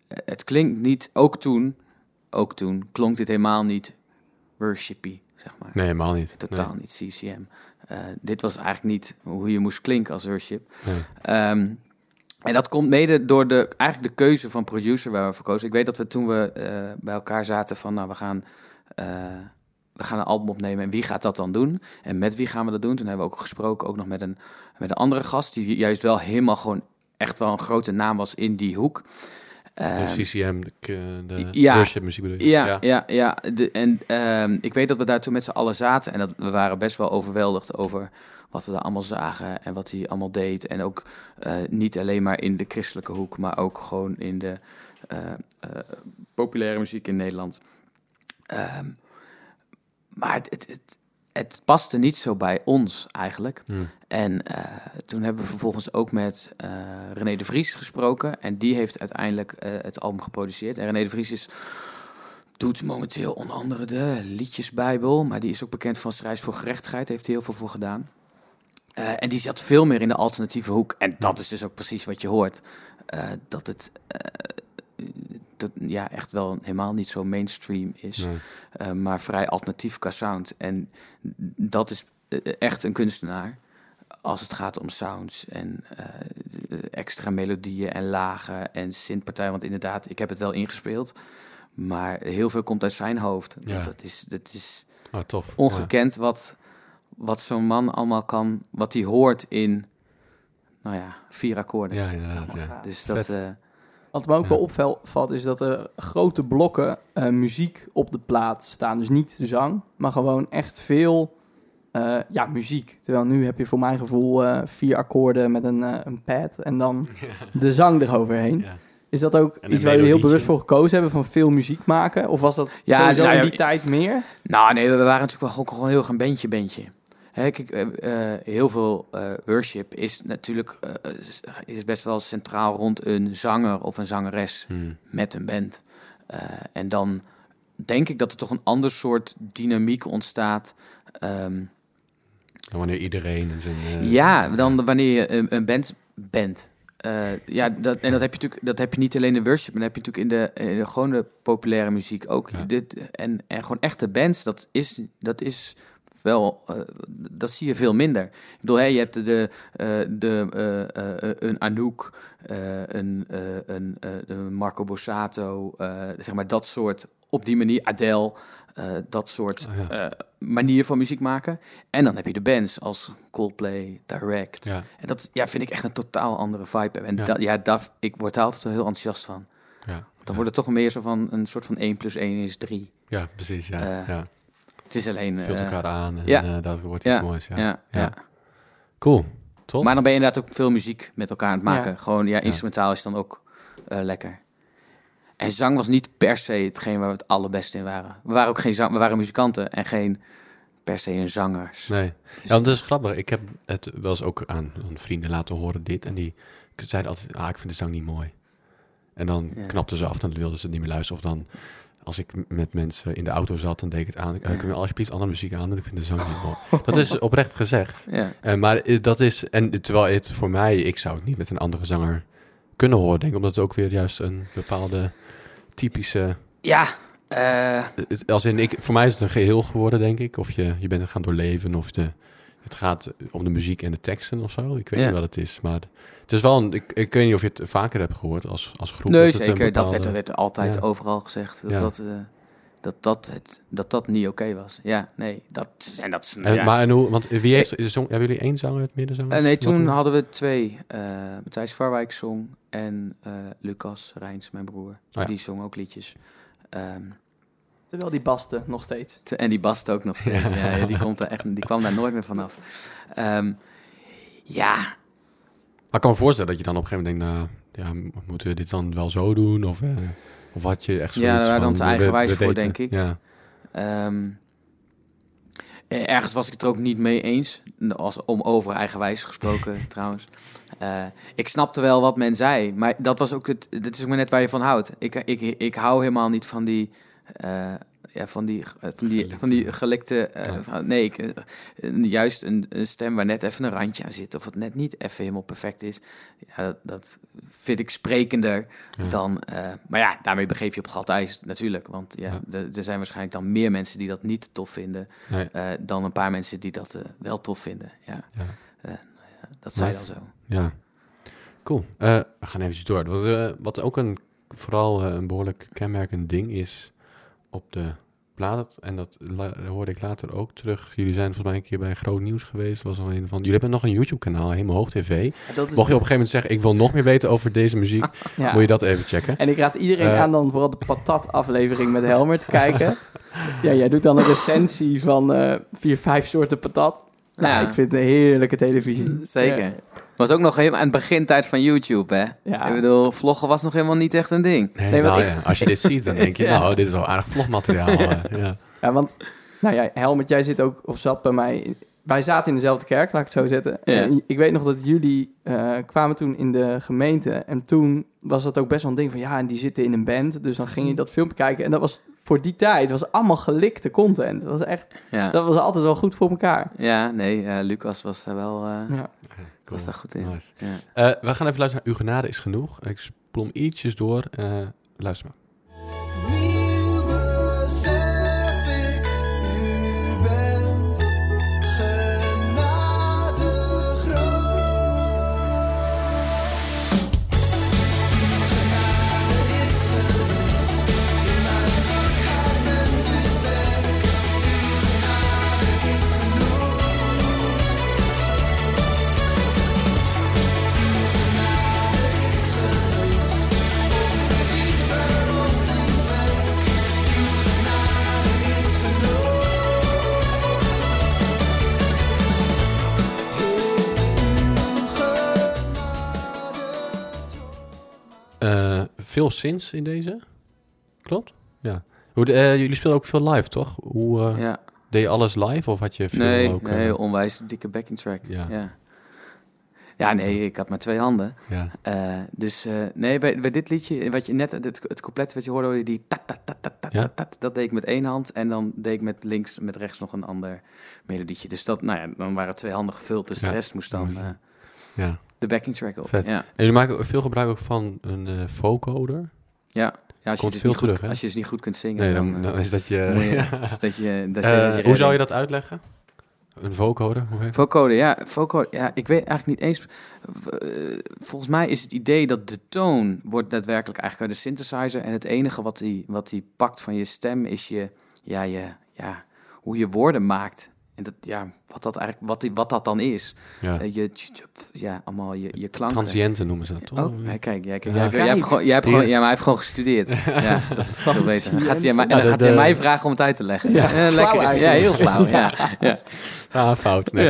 eh, het klinkt niet, ook toen, ook toen, klonk dit helemaal niet worshipy, zeg maar. Nee, helemaal niet. Totaal niet CCM. Eh, dit was eigenlijk niet hoe je moest klinken als worship. Nee. Ehm, en dat komt mede door de, eigenlijk de keuze van producer waar we voor kozen. Ik weet dat we toen we eh, bij elkaar zaten van, nou, we gaan, eh, we gaan een album opnemen en wie gaat dat dan doen? En met wie gaan we dat doen? Toen hebben we ook gesproken, ook nog met een, met een andere gast, die juist wel helemaal gewoon echt wel een grote naam was in die hoek. De Ehm, CCM, de, k- de ja. worship muziek bedoel je? ja, ja, ja. De, en ehm, ik weet dat we daar toen met z'n allen zaten en dat we waren best wel overweldigd over wat we daar allemaal zagen en wat hij allemaal deed. En ook eh, niet alleen maar in de christelijke hoek, maar ook gewoon in de eh, eh, populaire muziek in Nederland. Ehm, maar het, het, het, het paste niet zo bij ons eigenlijk. Hm. En eh, toen hebben we vervolgens ook met eh, René de Vries gesproken. En die heeft uiteindelijk eh, het album geproduceerd. En René de Vries is, doet momenteel onder andere de Liedjesbijbel. Maar die is ook bekend van Strijd voor Gerechtigheid. Heeft hij heel veel voor gedaan. En die zat veel meer in de alternatieve hoek. En dat is dus ook precies wat je hoort. Dat het dat, ja, echt wel helemaal niet zo mainstream is. Nee. Maar vrij alternatief qua sound. En dat is echt een kunstenaar als het gaat om sounds en eh, extra melodieën en lagen en synthpartijen. Want inderdaad, ik heb het wel ingespeeld, maar heel veel komt uit zijn hoofd. Ja. Dat, is, dat is Oh, tof. ongekend wat, wat zo'n man allemaal kan, wat hij hoort in, nou ja, vier akkoorden. Ja, inderdaad. Ja. Dus dat, eh, Wat me ook Ja. wel opvalt is dat er grote blokken eh, muziek op de plaat staan. Dus niet zang, maar gewoon echt veel eh, ja, muziek. Terwijl nu heb je voor mijn gevoel eh, vier akkoorden met een, eh, een pad en dan de zang eroverheen. Ja. Is dat ook iets waar jullie heel bewust voor gekozen hebben van veel muziek maken? Of was dat Ja, sowieso nou in die tijd meer? Nou, nee, we waren natuurlijk wel gewoon, gewoon heel erg een bandje, bandje. Hè, kijk, heel veel eh, worship is natuurlijk eh, is- best wel centraal rond een zanger of een zangeres Hm. met een band. Eh, en dan denk ik dat er toch een ander soort dynamiek ontstaat. Ehm, En wanneer iedereen zijn... eh, ja, dan wanneer je een, een band bent. Eh, ja, dat, en dat heb je natuurlijk dat heb je niet alleen in worship, maar dat heb je natuurlijk in de, in de gewone populaire muziek ook. Ja. Dit, en, en gewoon echte bands, dat is, dat is wel, eh, dat zie je veel minder. Ik bedoel, hè, je hebt de, de, een Anouk, een, een, een Marco Borsato, zeg maar dat soort, op die manier, Adele, dat soort Oh, ja. eh, manier van muziek maken. En dan heb je de bands als Coldplay, Direct. Ja, En dat ja, vind ik echt een totaal andere vibe. En Ja. ja, ja dat, ik word daar altijd wel heel enthousiast van. ja. Dan ja. wordt het toch meer zo van een soort van 1 plus 1 is 3. Ja, precies. Ja, Eh, ja. Het is alleen... Vult eh, elkaar aan en ja. eh, dat wordt iets Ja, moois. Ja. ja, ja. Cool. Tof. Maar dan ben je inderdaad ook veel muziek met elkaar aan het maken. Ja. Gewoon, ja, instrumentaal is dan ook eh, lekker. En zang was niet per se hetgeen waar we het allerbeste in waren. We waren ook geen zang, we waren muzikanten en geen per se een zangers. Nee. Ja, want dat is grappig. Ik heb het wel eens ook aan, aan vrienden laten horen dit. En die zeiden altijd, ah, ik vind de zang niet mooi. En dan Ja. knapten ze af dan wilden ze het niet meer luisteren. Of dan, als ik met mensen in de auto zat, dan deed ik het aan. Uh, kun je alsjeblieft andere muziek aan doen? Ik vind de zang niet mooi. Dat is oprecht gezegd. Ja. Eh, maar eh, dat is, en terwijl het voor mij, ik zou het niet met een andere zanger kunnen horen, denk ik. Omdat het ook weer juist een bepaalde typische... Ja, het- Als in, ik, voor mij is het een geheel geworden, denk ik. Of je, je bent het gaan doorleven, of de, het gaat om de muziek en de teksten of zo. Ik weet Ja. niet wat het is, maar het is wel een, ik, ik weet niet of je het vaker hebt gehoord als, als groep. nee, zeker. Dat werd, werd altijd Ja. overal gezegd. Dat Ja. dat, eh, dat, dat, het, dat dat niet oké was. Ja, nee. Dat, en dat is, En, ja. Maar en hoe, want wie heeft, zong, hebben jullie één zanger, het middenzanger? Eh, nee, toen hadden we twee. eh Matthijs Varwijk zong en eh, Lucas Rijns, mijn broer. ja. Die zong ook liedjes. Ehm, Terwijl die basten nog steeds. te- en die bast ook nog steeds. ja. Ja, die, komt er echt, die kwam daar nooit meer vanaf. Ehm, ja, Maar ik kan me voorstellen dat je dan op een gegeven moment denkt, nou, ja, moeten we dit dan wel zo doen? Of, eh, of had je echt Ja, zoiets daar waren we- eigenwijs voor, denk ik. Ja, Ehm, Eh, Ergens was ik het er ook niet mee eens. Als, om over eigenwijs gesproken, trouwens. Eh, ik snapte wel wat men zei. Maar dat was ook het. Dit is ook maar net waar je van houdt. Ik, ik, ik hou helemaal niet van die. eh, ja, van die, eh, van die, van die gelikte. eh, Ja. nee, ik, eh, juist een, een stem waar net even een randje aan zit. Of het net niet even helemaal perfect is. Ja, dat, dat vind ik sprekender Ja. dan. maar ja, daarmee begeef je op glad ijs natuurlijk. Want ja, er zijn waarschijnlijk dan meer mensen die dat niet tof vinden. Nee. dan een paar mensen die dat wel tof vinden. Ja. Dat Nice. dan zo. Ja, cool. We gaan eventjes door. Wat, wat ook een, vooral een behoorlijk kenmerkend ding is op de plaat, en dat hoorde ik later ook terug. Jullie zijn volgens mij een keer bij Groot Nieuws geweest. Was al een van, jullie hebben nog een YouTube-kanaal, helemaal hoog tv. Mocht je op een gegeven moment zeggen, ik wil nog meer weten over deze muziek, ja. moet je dat even checken. En ik raad iedereen Eh. aan dan vooral de patat-aflevering met Helmer te kijken. ja, jij doet dan een recensie van eh, vier, vijf soorten patat. Nou, Ja. ik vind het een heerlijke televisie. Zeker. Ja. Was ook nog helemaal aan het begintijd van YouTube, hè? Ja. Ik bedoel, vloggen was nog helemaal niet echt een ding. Nee, Nee, want nou ik- ja, als je dit ziet, dan denk je, Ja. nou, dit is wel aardig vlogmateriaal. eh, ja. Ja, want, nou ja, Helmut, jij zit ook, of zat bij mij... Wij zaten in dezelfde kerk, laat ik het zo zetten. Ja. En ik weet nog dat jullie eh, kwamen toen in de gemeente. En toen was dat ook best wel een ding van... Ja, en die zitten in een band. Dus dan ging je dat filmpje kijken. En dat was voor die tijd was allemaal gelikte content. Dat was echt... Ja, Dat was altijd wel goed voor elkaar. ja nee, eh, Lucas was daar wel eh, Ja. Was daar goed in. Nice. Ja. Eh, we gaan even luisteren naar Uw genade is genoeg. Ik plom ietsjes door. eh, luister maar. Veel sinds in deze. Klopt? Ja. Hoe de- eh, jullie spelen ook veel live, toch? Hoe, eh, Ja. Deed je alles live of had je veel Nee, ook... eh, nee, onwijs dikke backing track. Ja. Ja. ja. nee, ik had maar twee handen. ja. Eh, dus eh, nee, bij, bij dit liedje, wat je net, het, het couplet wat je hoorde, die tat, tat, tat, tat, Ja. dat deed ik met één hand. En dan deed ik met links, met rechts nog een ander melodietje. Dus dat, nou ja, dan waren twee handen gevuld. Dus de rest moest dan eh, ja. De backing track op. Vet. Ja. En jullie maken veel gebruik ook van een eh vocoder. Ja. ja, als je, Komt dus veel niet goed, terug, hè? als je dus niet goed kunt zingen, Nee, dan, dan, eh, dan is dat je... moet je- ja. is dat je, dat Eh, je, dat je hoe zou je dat uitleggen? Een vocoder? Hoe heet Vocode, ja, vocode, ja, ik weet eigenlijk niet eens. volgens mij is het idee dat de toon wordt daadwerkelijk eigenlijk uit de synthesizer en het enige wat hij wat die pakt van je stem is je, ja, je, ja, hoe je woorden maakt. En dat, ja, wat dat eigenlijk, wat, wat dat dan is. ja. Eh, je, ja, allemaal je, je klanken. Transiënten noemen ze dat, toch? Oh, ja, kijk, ja, kijk Ja. jij, hebt- jij hebt gewoon, jij hebt gewoon, ja, maar hij heeft gewoon gestudeerd. Ja, dat is veel beter. Dan gaat hij, en dan gaat hij mij vragen om het uit te leggen. Ja, flauw lekker. Ja, heel flauw. Ja, ja. Ah, fout. Nee.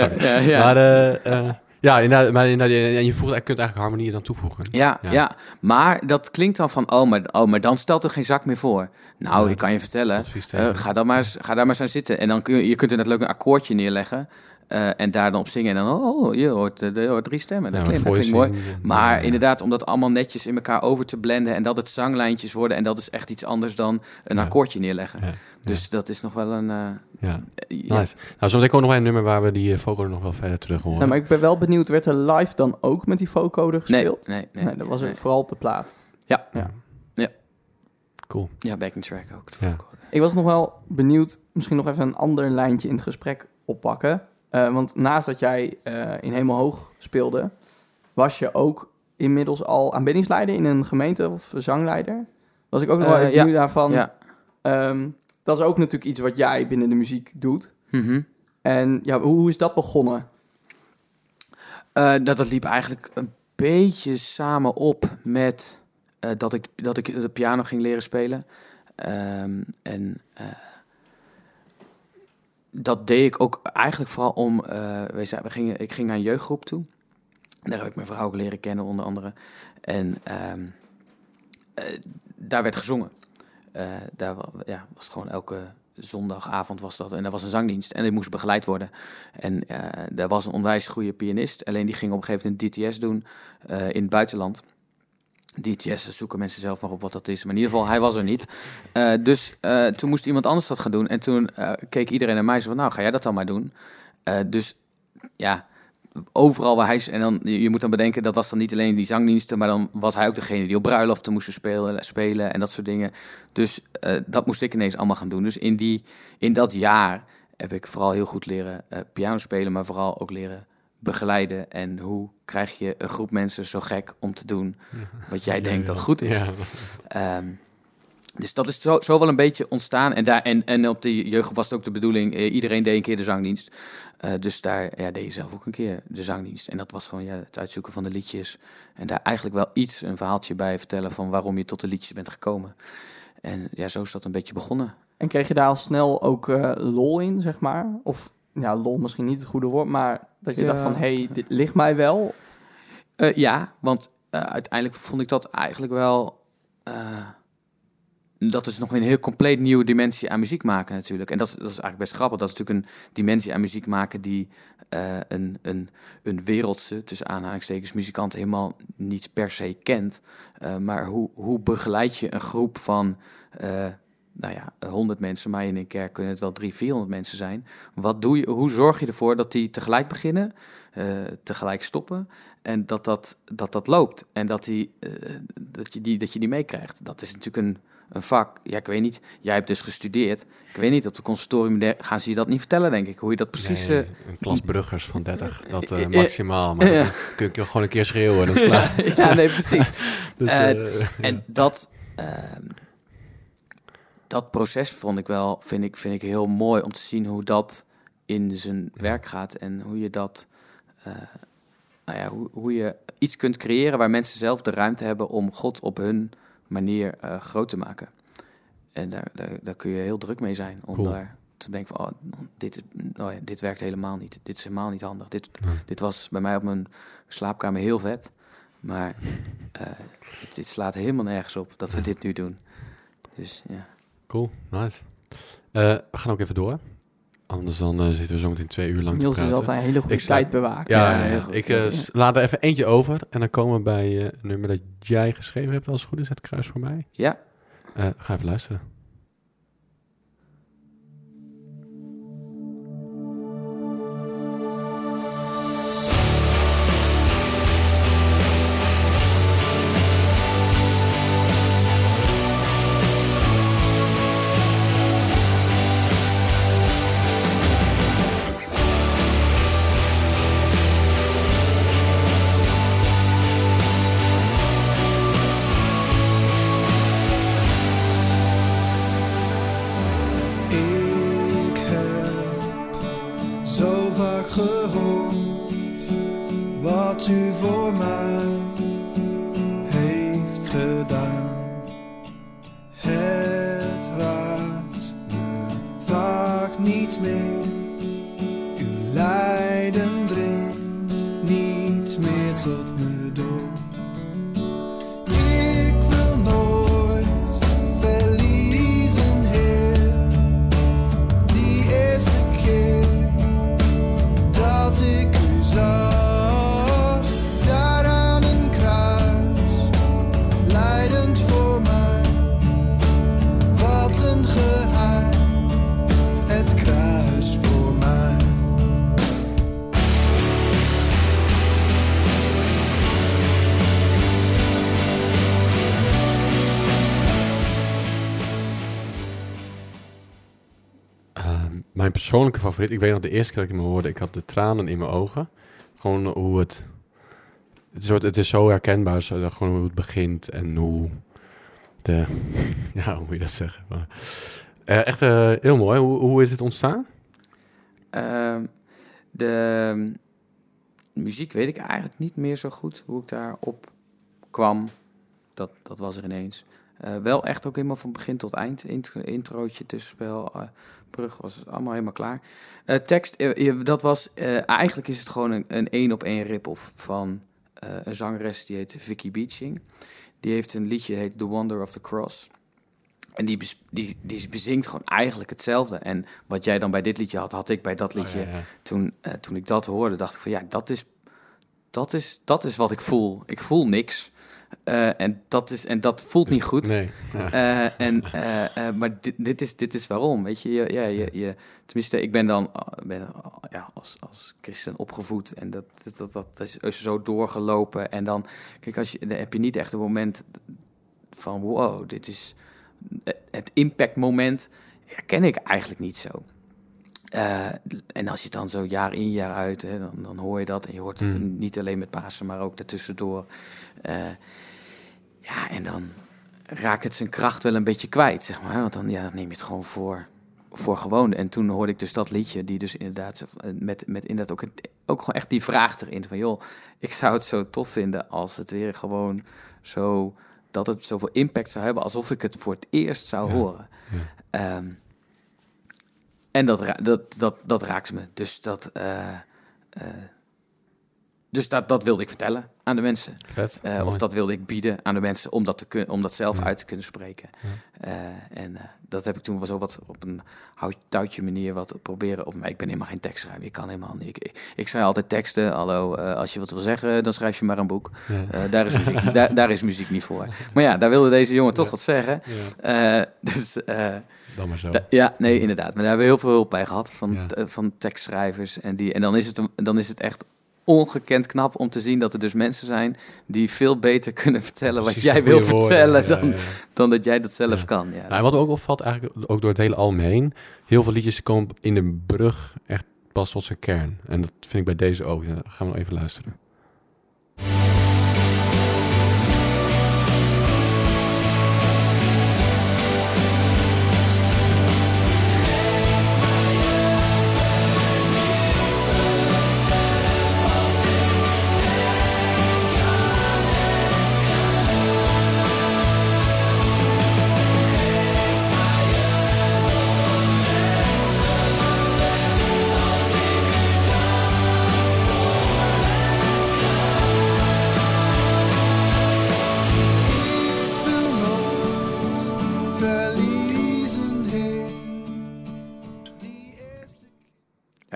Maar, eh, eh, ja, inderdaad, maar inderdaad, en je, voelt, kunt eigenlijk harmonieën dan toevoegen. Ja, Ja. ja. maar dat klinkt dan van, oh maar, oh, maar dan stelt er geen zak meer voor. Nou, Ja, ik kan je vertellen, eh, ga, dan maar eens, ga daar maar eens aan zitten. En dan kun je, je kunt er net leuk een akkoordje neerleggen eh, en daar dan op zingen. En dan, oh, je hoort, eh, je hoort drie stemmen, dat Ja, klinkt, dat klinkt mooi. Maar ja. inderdaad, om dat allemaal netjes in elkaar over te blenden en dat het zanglijntjes worden. En dat is echt iets anders dan een Ja. akkoordje neerleggen. Ja, Dus dat is nog wel een... eh, Ja, ja. nice. Nou, zo ook nog een nummer waar we die uh, vocoder nog wel verder terug horen. Nou, maar ik ben wel benieuwd, werd er live dan ook met die vocoder Nee, gespeeld? nee, nee. Nee, dat was nee. het vooral op de plaat. Ja. Ja. Ja. Cool. Ja, backing track ook. de Ja. vocode. Ik was nog wel benieuwd, misschien nog even een ander lijntje in het gesprek oppakken. Eh, want naast dat jij eh, in Hemel Hoog speelde, was je ook inmiddels al aanbiddingsleider in een gemeente of zangleider. Was ik ook nog wel Eh, even ja. daarvan. Ja. Ehm, dat is ook natuurlijk iets wat jij binnen de muziek doet. Mhm. En ja, hoe, hoe is dat begonnen? Dat, dat liep eigenlijk een beetje samen op met dat, ik, dat ik de piano ging leren spelen. Ehm, en dat deed ik ook eigenlijk vooral om... eh, we zei, we gingen, ik ging naar een jeugdgroep toe. Daar heb ik mijn vrouw ook leren kennen, onder andere. En ehm, eh, daar werd gezongen. Eh, daar ja, was gewoon elke zondagavond was dat. En er was een zangdienst en die moest begeleid worden. En er was een onwijs goede pianist. Alleen die ging op een gegeven moment DTS doen in het buitenland. DTS, zoeken mensen zelf maar op wat dat is. Maar in ieder geval, hij was er niet. Eh, dus eh, toen moest iemand anders dat gaan doen. En toen eh, keek iedereen naar mij zei van, nou, ga jij dat dan maar doen? Dus ja, overal waar hij... En dan, je moet dan bedenken, dat was dan niet alleen die zangdiensten... maar dan was hij ook degene die op bruiloften moesten spelen, spelen en dat soort dingen. Dus dat moest ik ineens allemaal gaan doen. Dus in, die, in dat jaar heb ik vooral heel goed leren piano spelen... maar vooral ook leren begeleiden. En hoe krijg je een groep mensen zo gek om te doen... wat jij denkt dat goed is. Ja. Ehm, dus dat is zo, zo wel een beetje ontstaan. En, daar, en, en op de jeugd was het ook de bedoeling, eh, iedereen deed een keer de zangdienst. Eh, dus daar ja, deed je zelf ook een keer de zangdienst. En dat was gewoon ja, het uitzoeken van de liedjes. En daar eigenlijk wel iets, een verhaaltje bij vertellen van waarom je tot de liedjes bent gekomen. En ja, zo is dat een beetje begonnen. En kreeg je daar al snel ook eh, lol in, zeg maar? Of, ja, lol misschien niet het goede woord, maar dat je Ja. dacht van, hé, hey, dit ligt mij wel. Eh, ja, want eh, uiteindelijk vond ik dat eigenlijk wel. eh, dat is nog een heel compleet nieuwe dimensie aan muziek maken natuurlijk. En dat is, dat is eigenlijk best grappig. Dat is natuurlijk een dimensie aan muziek maken die een, een, een wereldse, tussen aanhalingstekens, muzikant helemaal niet per se kent. Maar hoe, hoe begeleid je een groep van, nou ja, 100 mensen, maar in een kerk kunnen het wel 300, 400 mensen zijn. Wat doe je, hoe zorg je ervoor dat die tegelijk beginnen, eh, tegelijk stoppen en dat dat, dat, dat loopt en dat, die, eh, dat, je die, dat je die meekrijgt? Dat is natuurlijk een, een vak. Ja, ik weet niet. Jij hebt dus gestudeerd. Ik weet niet, op de conservatorium de- gaan ze je dat niet vertellen, denk ik. Hoe je dat precies... Nee, eh, een klas bruggers van 30, dat maximaal. Maar ja. dan kun je gewoon een keer schreeuwen, dat is klaar. ja, nee, precies. Dus, En dat, ehm, dat proces vond ik wel, vind ik, vind ik heel mooi om te zien hoe dat in zijn werk gaat en hoe je dat, eh, nou ja, hoe, hoe je iets kunt creëren waar mensen zelf de ruimte hebben om God op hun manier eh, groot te maken. En daar, daar, daar kun je heel druk mee zijn om Cool. daar te denken van, oh, dit, is- oh ja, dit werkt helemaal niet. Dit is helemaal niet handig. Dit, Ja. dit was bij mij op mijn slaapkamer heel vet, maar het, het slaat helemaal nergens op dat we dit nu doen. Dus ja. Cool, nice. Eh, we gaan ook even door. Anders dan eh, zitten we zo meteen twee uur lang te Niels is praten. altijd een hele goede Ik tijd bewaken. Ja, Ja, ja, heel ja. goed. ik s- laat er even eentje over. En dan komen we bij een nummer dat jij geschreven hebt, als het goed is. Het kruis voor mij. ja, ga even luisteren. Zo vaak gehoord wat u voor mij persoonlijke favoriet, ik weet nog de eerste keer dat ik hem hoorde, ik had de tranen in mijn ogen. Gewoon hoe het, het is, het is zo herkenbaar, gewoon hoe het begint en hoe de, ja, hoe moet je dat zeggen? Maar, eh, echt eh, heel mooi. Hoe, hoe is het ontstaan? Ehm, de ehm, muziek weet ik eigenlijk niet meer zo goed hoe ik daarop kwam. Dat, dat was er ineens. Eh, wel echt ook helemaal van begin tot eind. Intro, introotje, tussenspel, eh, brug was allemaal helemaal klaar. Eh, tekst, dat was... eigenlijk is het gewoon een, een één op één rip-off van een zangeres die heet Vicky Beaching. Die heeft een liedje, heet The Wonder of the Cross. En die, die, die bezingt gewoon eigenlijk hetzelfde. En wat jij dan bij dit liedje had, had ik bij dat liedje. Oh, ja, ja. Toen, toen ik dat hoorde, dacht ik van ja, dat is, dat is, dat is wat ik voel. Ik voel niks. Eh, en, dat is, en dat voelt niet goed. Nee. Ja. Eh, en, eh, maar dit, dit, is, dit is waarom, weet je. je, ja, je, je tenminste, ik ben dan ben, ja, als, als christen opgevoed en dat, dat, dat, dat is zo doorgelopen. En dan, kijk, als je, dan heb je niet echt een moment van wow, dit is het impactmoment. Herken ik eigenlijk niet zo. Eh, en als je dan zo jaar in jaar uit, hè, dan, dan hoor je dat. En je hoort het Mm. niet alleen met Pasen, maar ook daartussendoor. Eh, ja, en dan raakt het zijn kracht wel een beetje kwijt, zeg maar. Want dan, ja, dan neem je het gewoon voor, voor gewoon. En toen hoorde ik dus dat liedje, die dus inderdaad eh, met, met inderdaad ook, ook gewoon echt die vraag erin. Van joh, ik zou het zo tof vinden als het weer gewoon zo, dat het zoveel impact zou hebben, alsof ik het voor het eerst zou Ja, horen. Ehm, en dat, dat, dat, dat raakt me. Dus dat, eh, eh, dus dat, dat wilde ik vertellen aan de mensen. Vet. Eh, of dat wilde ik bieden aan de mensen om dat, te kun, om dat zelf Ja. uit te kunnen spreken. Eh, en eh, dat heb ik toen wel zo wat op een hout-touwtje manier wat proberen op. Maar ik ben helemaal geen tekstschrijver. Ik kan helemaal niet. Ik, ik, ik schrijf altijd teksten. Hallo, als je wat wil zeggen, dan schrijf je maar een boek. Ja. Daar, is muziek, daar, daar is muziek niet voor. Maar ja, daar wilde deze jongen toch wat zeggen. Ja. Dus Dan maar zo. ja, nee, inderdaad. Maar daar hebben we heel veel hulp bij gehad van, van tekstschrijvers. En, die, en dan, is het, dan is het echt ongekend knap om te zien dat er dus mensen zijn die veel beter kunnen vertellen wat Precies jij wil woorden. vertellen Ja, dan, ja, dan dat jij dat zelf Ja. kan. Ja, Nou, wat ook opvalt, eigenlijk ook door het hele album heen, heel veel liedjes komen in de brug echt pas tot zijn kern. En dat vind ik bij deze ook. Gaan we nog even luisteren.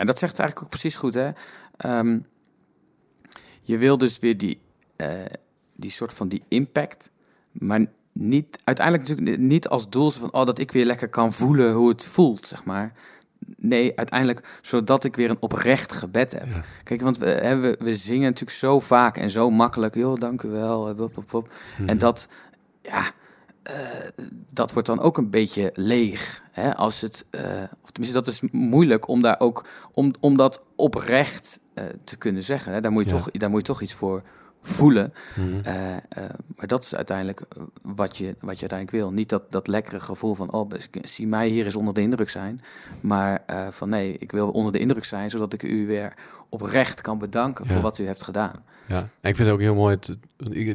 En dat zegt het eigenlijk ook precies goed, hè? Ehm, je wil dus weer die, eh, die soort van die impact, maar niet, uiteindelijk natuurlijk niet als doel van, oh, dat ik weer lekker kan voelen hoe het voelt, zeg maar. Nee, uiteindelijk zodat ik weer een oprecht gebed heb. Ja. Kijk, want we, hè, we, we zingen natuurlijk zo vaak en zo makkelijk, joh, dank u wel, eh, wop, wop, wop. Mhm. En dat, ja, dat wordt dan ook een beetje leeg. Hè? Als het, eh, of tenminste, dat is moeilijk om daar ook, om, om dat oprecht eh, te kunnen zeggen. Hè? Daar, moet je Ja. toch, daar moet je toch iets voor voelen. Mhm. Eh, maar dat is uiteindelijk wat je, wat je uiteindelijk wil. Niet dat, dat lekkere gevoel van, oh, zie mij hier eens onder de indruk zijn. Maar van nee, ik wil onder de indruk zijn, zodat ik u weer oprecht kan bedanken Ja. voor wat u heeft gedaan. Ja, en ik vind het ook heel mooi. Het,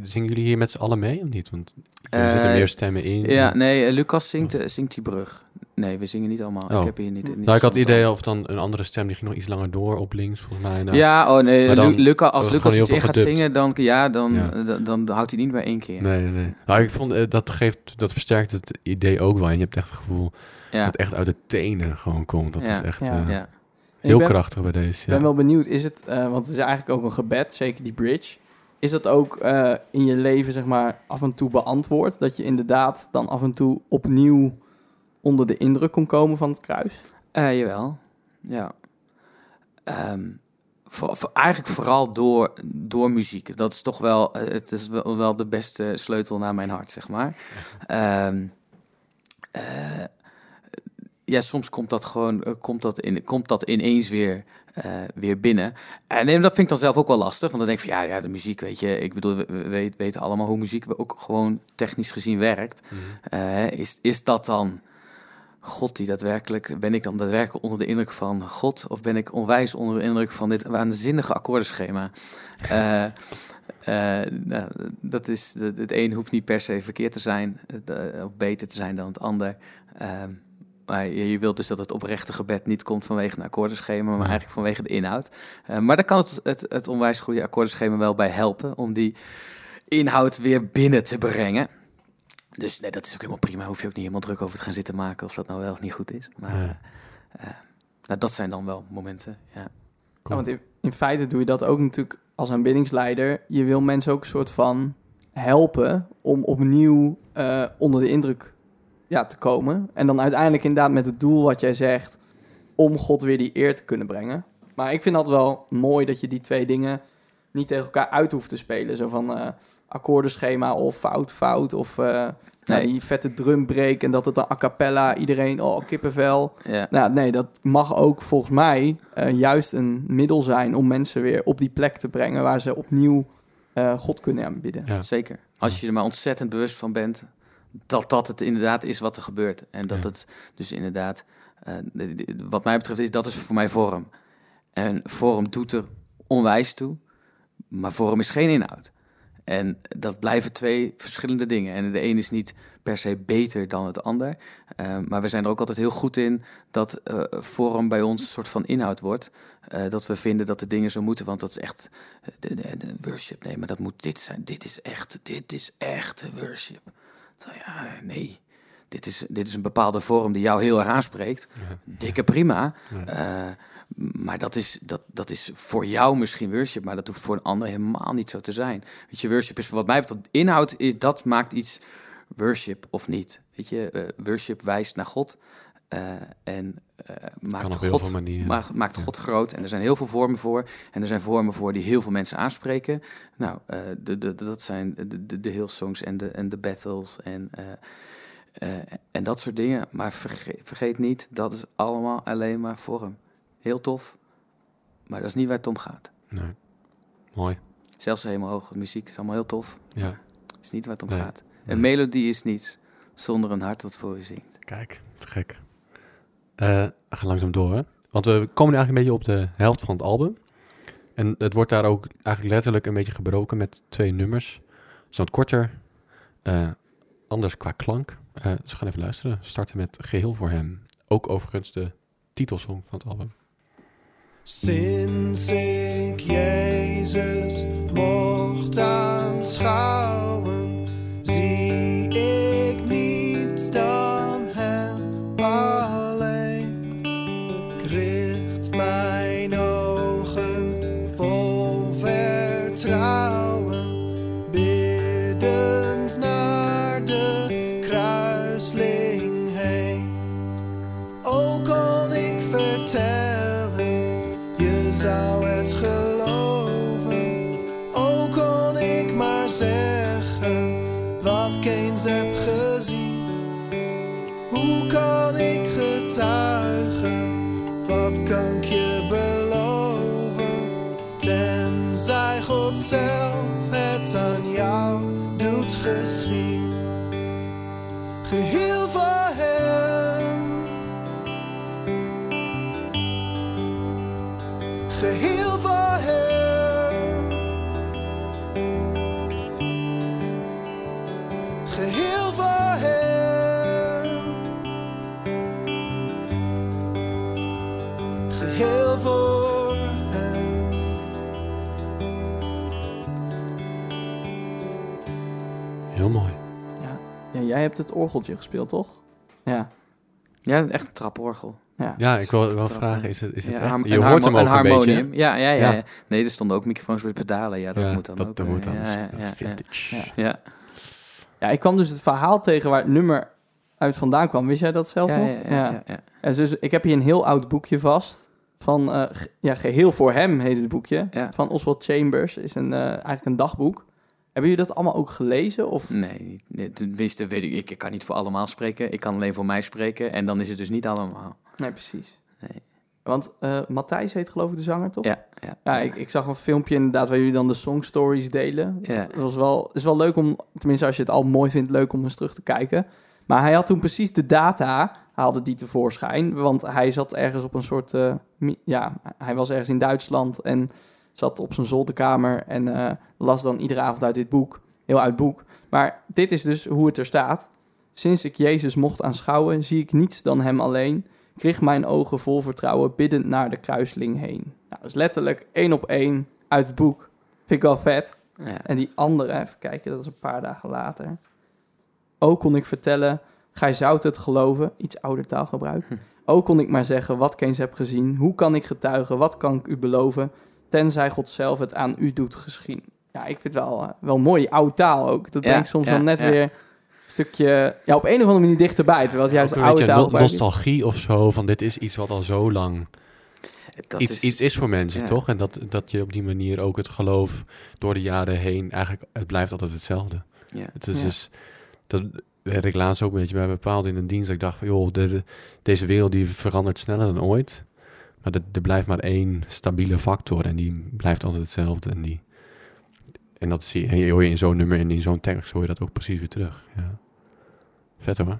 zingen jullie hier met z'n allen mee of niet? Want er Eh, zitten meer stemmen in. Ja, nee, eh, Lucas zingt, eh, zingt die brug. Nee, we zingen niet allemaal. Oh. Ik heb hier niet. niet Nou, ik had het idee of dan een andere stem die ging nog iets langer door op links, volgens mij. Nou, Ja, oh nee, dan- Lu- Luca, als Lucas iets in gaat zingen, dan, ja, dan, Ja. dan, dan houdt hij niet meer één keer. Nee, nee, nee. Nou, ik vond dat geeft, dat versterkt het idee ook wel. En je hebt echt het gevoel dat het echt uit de tenen gewoon komt. Dat Ja. is echt Ja. Heel ben, krachtig bij deze. Ik Ja. ben wel benieuwd, is het, eh, want het is eigenlijk ook een gebed, zeker die bridge. Is dat ook eh, in je leven, zeg maar, af en toe beantwoord? Dat je inderdaad dan af en toe opnieuw onder de indruk kon komen van het kruis? Eh, jawel, ja. Ehm, voor, voor- eigenlijk vooral door, door muziek. Dat is toch wel, het is wel, wel de beste sleutel naar mijn hart, zeg maar. Ehm, eh, ja, soms komt dat gewoon, eh, komt dat, in, komt dat ineens weer, eh, weer binnen. En nee, dat vind ik dan zelf ook wel lastig, want dan denk ik van ja, ja de muziek, weet je, ik bedoel, we, we weet- weten allemaal hoe muziek ook gewoon technisch gezien werkt. Mhm. Eh, is, is dat dan God die daadwerkelijk, ben ik dan daadwerkelijk onder de indruk van God of ben ik onwijs onder de indruk van dit waanzinnige akkoordenschema? Nou, dat is, het het een hoeft niet per se verkeerd te zijn of beter te zijn dan het ander. Ehm, je, je wilt dus dat het oprechte gebed niet komt vanwege een akkoordenschema, maar Ja. eigenlijk vanwege de inhoud. Eh, maar daar kan het, het, het onwijs goede akkoordenschema wel bij helpen om die inhoud weer binnen te brengen. Dus nee, dat is ook helemaal prima. Hoef je ook niet helemaal druk over te gaan zitten maken of dat nou wel of niet goed is. Maar Ja. eh, eh, nou, dat zijn dan wel momenten. Ja. Ja, want in, in feite doe je dat ook natuurlijk als aanbiddingsleider. Je wil mensen ook een soort van helpen om opnieuw eh, onder de indruk ja, te komen. En dan uiteindelijk inderdaad met het doel wat jij zegt, om God weer die eer te kunnen brengen. Maar ik vind dat wel mooi dat je die twee dingen niet tegen elkaar uit hoeft te spelen. Zo van eh akkoordenschema of fout, fout of eh, nou, Nee. die vette drumbreak en dat het dan a cappella, iedereen, oh kippenvel. Ja. Nou, nee, dat mag ook volgens mij eh, juist een middel zijn om mensen weer op die plek te brengen waar ze opnieuw eh, God kunnen aanbidden. Ja. Zeker. Als je er maar ontzettend bewust van bent dat dat het inderdaad is wat er gebeurt. En dat Ja. het dus inderdaad, eh, wat mij betreft, is dat is voor mij vorm. En vorm doet er onwijs toe, maar vorm is geen inhoud. En dat blijven twee verschillende dingen. En de een is niet per se beter dan het ander. Eh, maar we zijn er ook altijd heel goed in dat eh, vorm bij ons een soort van inhoud wordt. Dat we vinden dat de dingen zo moeten, want dat is echt de, de, de worship. Nee, maar dat moet dit zijn. Dit is echt, dit is echt worship. Zo, ja, nee. Dit is, dit is een bepaalde vorm die jou heel erg aanspreekt. Ja. Dikke prima. Ja. Eh, maar dat is, dat, dat is voor jou misschien worship, maar dat hoeft voor een ander helemaal niet zo te zijn. Weet je, worship is wat mij betreft, inhoud, dat maakt iets worship of niet. Weet je, eh, worship wijst naar God eh, en eh, maakt, God, maakt Ja. God groot. En er zijn heel veel vormen voor. En er zijn vormen voor die heel veel mensen aanspreken. Nou, eh, de, de, dat zijn de, de, de Hillsongs en de, en de battles en, eh, eh, en dat soort dingen. Maar vergeet, vergeet niet, dat is allemaal alleen maar vorm. Heel tof, maar dat is niet waar het om gaat. Nee. Mooi. Zelfs helemaal hoge muziek is allemaal heel tof. Ja. Dat is niet waar het om Nee. gaat. Nee. Een melodie is niets zonder een hart dat voor je zingt. Kijk, te gek. Eh, we gaan langzaam door? Want we komen nu eigenlijk een beetje op de helft van het album. En het wordt daar ook eigenlijk letterlijk een beetje gebroken met twee nummers. Zo wat korter, eh, anders qua klank. Eh, dus we gaan even luisteren. We starten met Geheel voor Hem. Ook overigens de titelsong van het album. Sinds ik Jezus mocht aanschouwen, hebt het orgeltje gespeeld, toch? Ja. Ja, echt een traporgel. ja. Ja, ik wil wel vragen, is het, is het Ja, echt? Je een hoort hem ook een, harmonium. beetje. Ja, ja, ja, Ja. ja. Nee, er stonden ook microfoons met pedalen. Ja, dat Ja, moet dan dat, ook. dat eh, moet dan. Ja, dat is- ja, dat is ja, vintage. Ja. ja. Ja, ik kwam dus het verhaal tegen waar het nummer uit vandaan kwam. Wist jij dat zelf Ja, nog? ja, ja, ja, ja. En dus ik heb hier een heel oud boekje vast. Van, eh, ja, Geheel voor hem heet het boekje. Ja. Van Oswald Chambers. Is een, eh, eigenlijk een dagboek. Hebben jullie dat allemaal ook gelezen? Of? Nee, tenminste weet ik, ik, ik kan niet voor allemaal spreken. Ik kan alleen voor mij spreken en dan is het dus niet allemaal. Nee, precies. Nee. Want eh Matthijs heet geloof ik de zanger, toch? Ja, ja. Ja, ik, ik zag een filmpje inderdaad waar jullie dan de song stories delen. Ja. Het was wel, is wel leuk om, tenminste als je het al mooi vindt, leuk om eens terug te kijken. Maar hij had toen precies de data, haalde die tevoorschijn. Want hij zat ergens op een soort, eh, ja, hij was ergens in Duitsland en zat op zijn zolderkamer en eh, las dan iedere avond uit dit boek. Heel uit boek. Maar dit is dus hoe het er staat. Sinds ik Jezus mocht aanschouwen, zie ik niets dan hem alleen. Richt mijn ogen vol vertrouwen biddend naar de kruisling heen. Nou, dat is letterlijk één op één uit het boek. Vind ik wel vet. ja. En die andere, even kijken, dat is een paar dagen later. Ook kon ik vertellen, gij zoudt het geloven. Iets ouder taalgebruik. Ook kon ik maar zeggen wat ik eens heb gezien. Hoe kan ik getuigen? Wat kan ik u beloven? Tenzij God zelf het aan u doet geschieden. Ja, ik vind het wel, eh, wel mooi. Die oude taal ook. Dat Ja, brengt soms ja, dan net ja. weer een stukje... Ja, op een of andere manier dichterbij. Terwijl het juist Ook een oude taal no- nostalgie of zo, van dit is iets wat al zo lang Dat iets, is, iets is voor mensen, ja. toch? En dat, dat je op die manier ook het geloof door de jaren heen, eigenlijk, het blijft altijd hetzelfde. Ja. Het is Ja. dus, dat werd ik laatst ook een beetje bij bepaald in een dienst. dat Ik dacht, van, joh, de, de- deze wereld die verandert sneller dan ooit. Maar er, blijft maar één stabiele factor en die blijft altijd hetzelfde. En, die, en dat zie je, hoor je in zo'n nummer en in zo'n tekst hoor je dat ook precies weer terug. Ja. Vet hoor.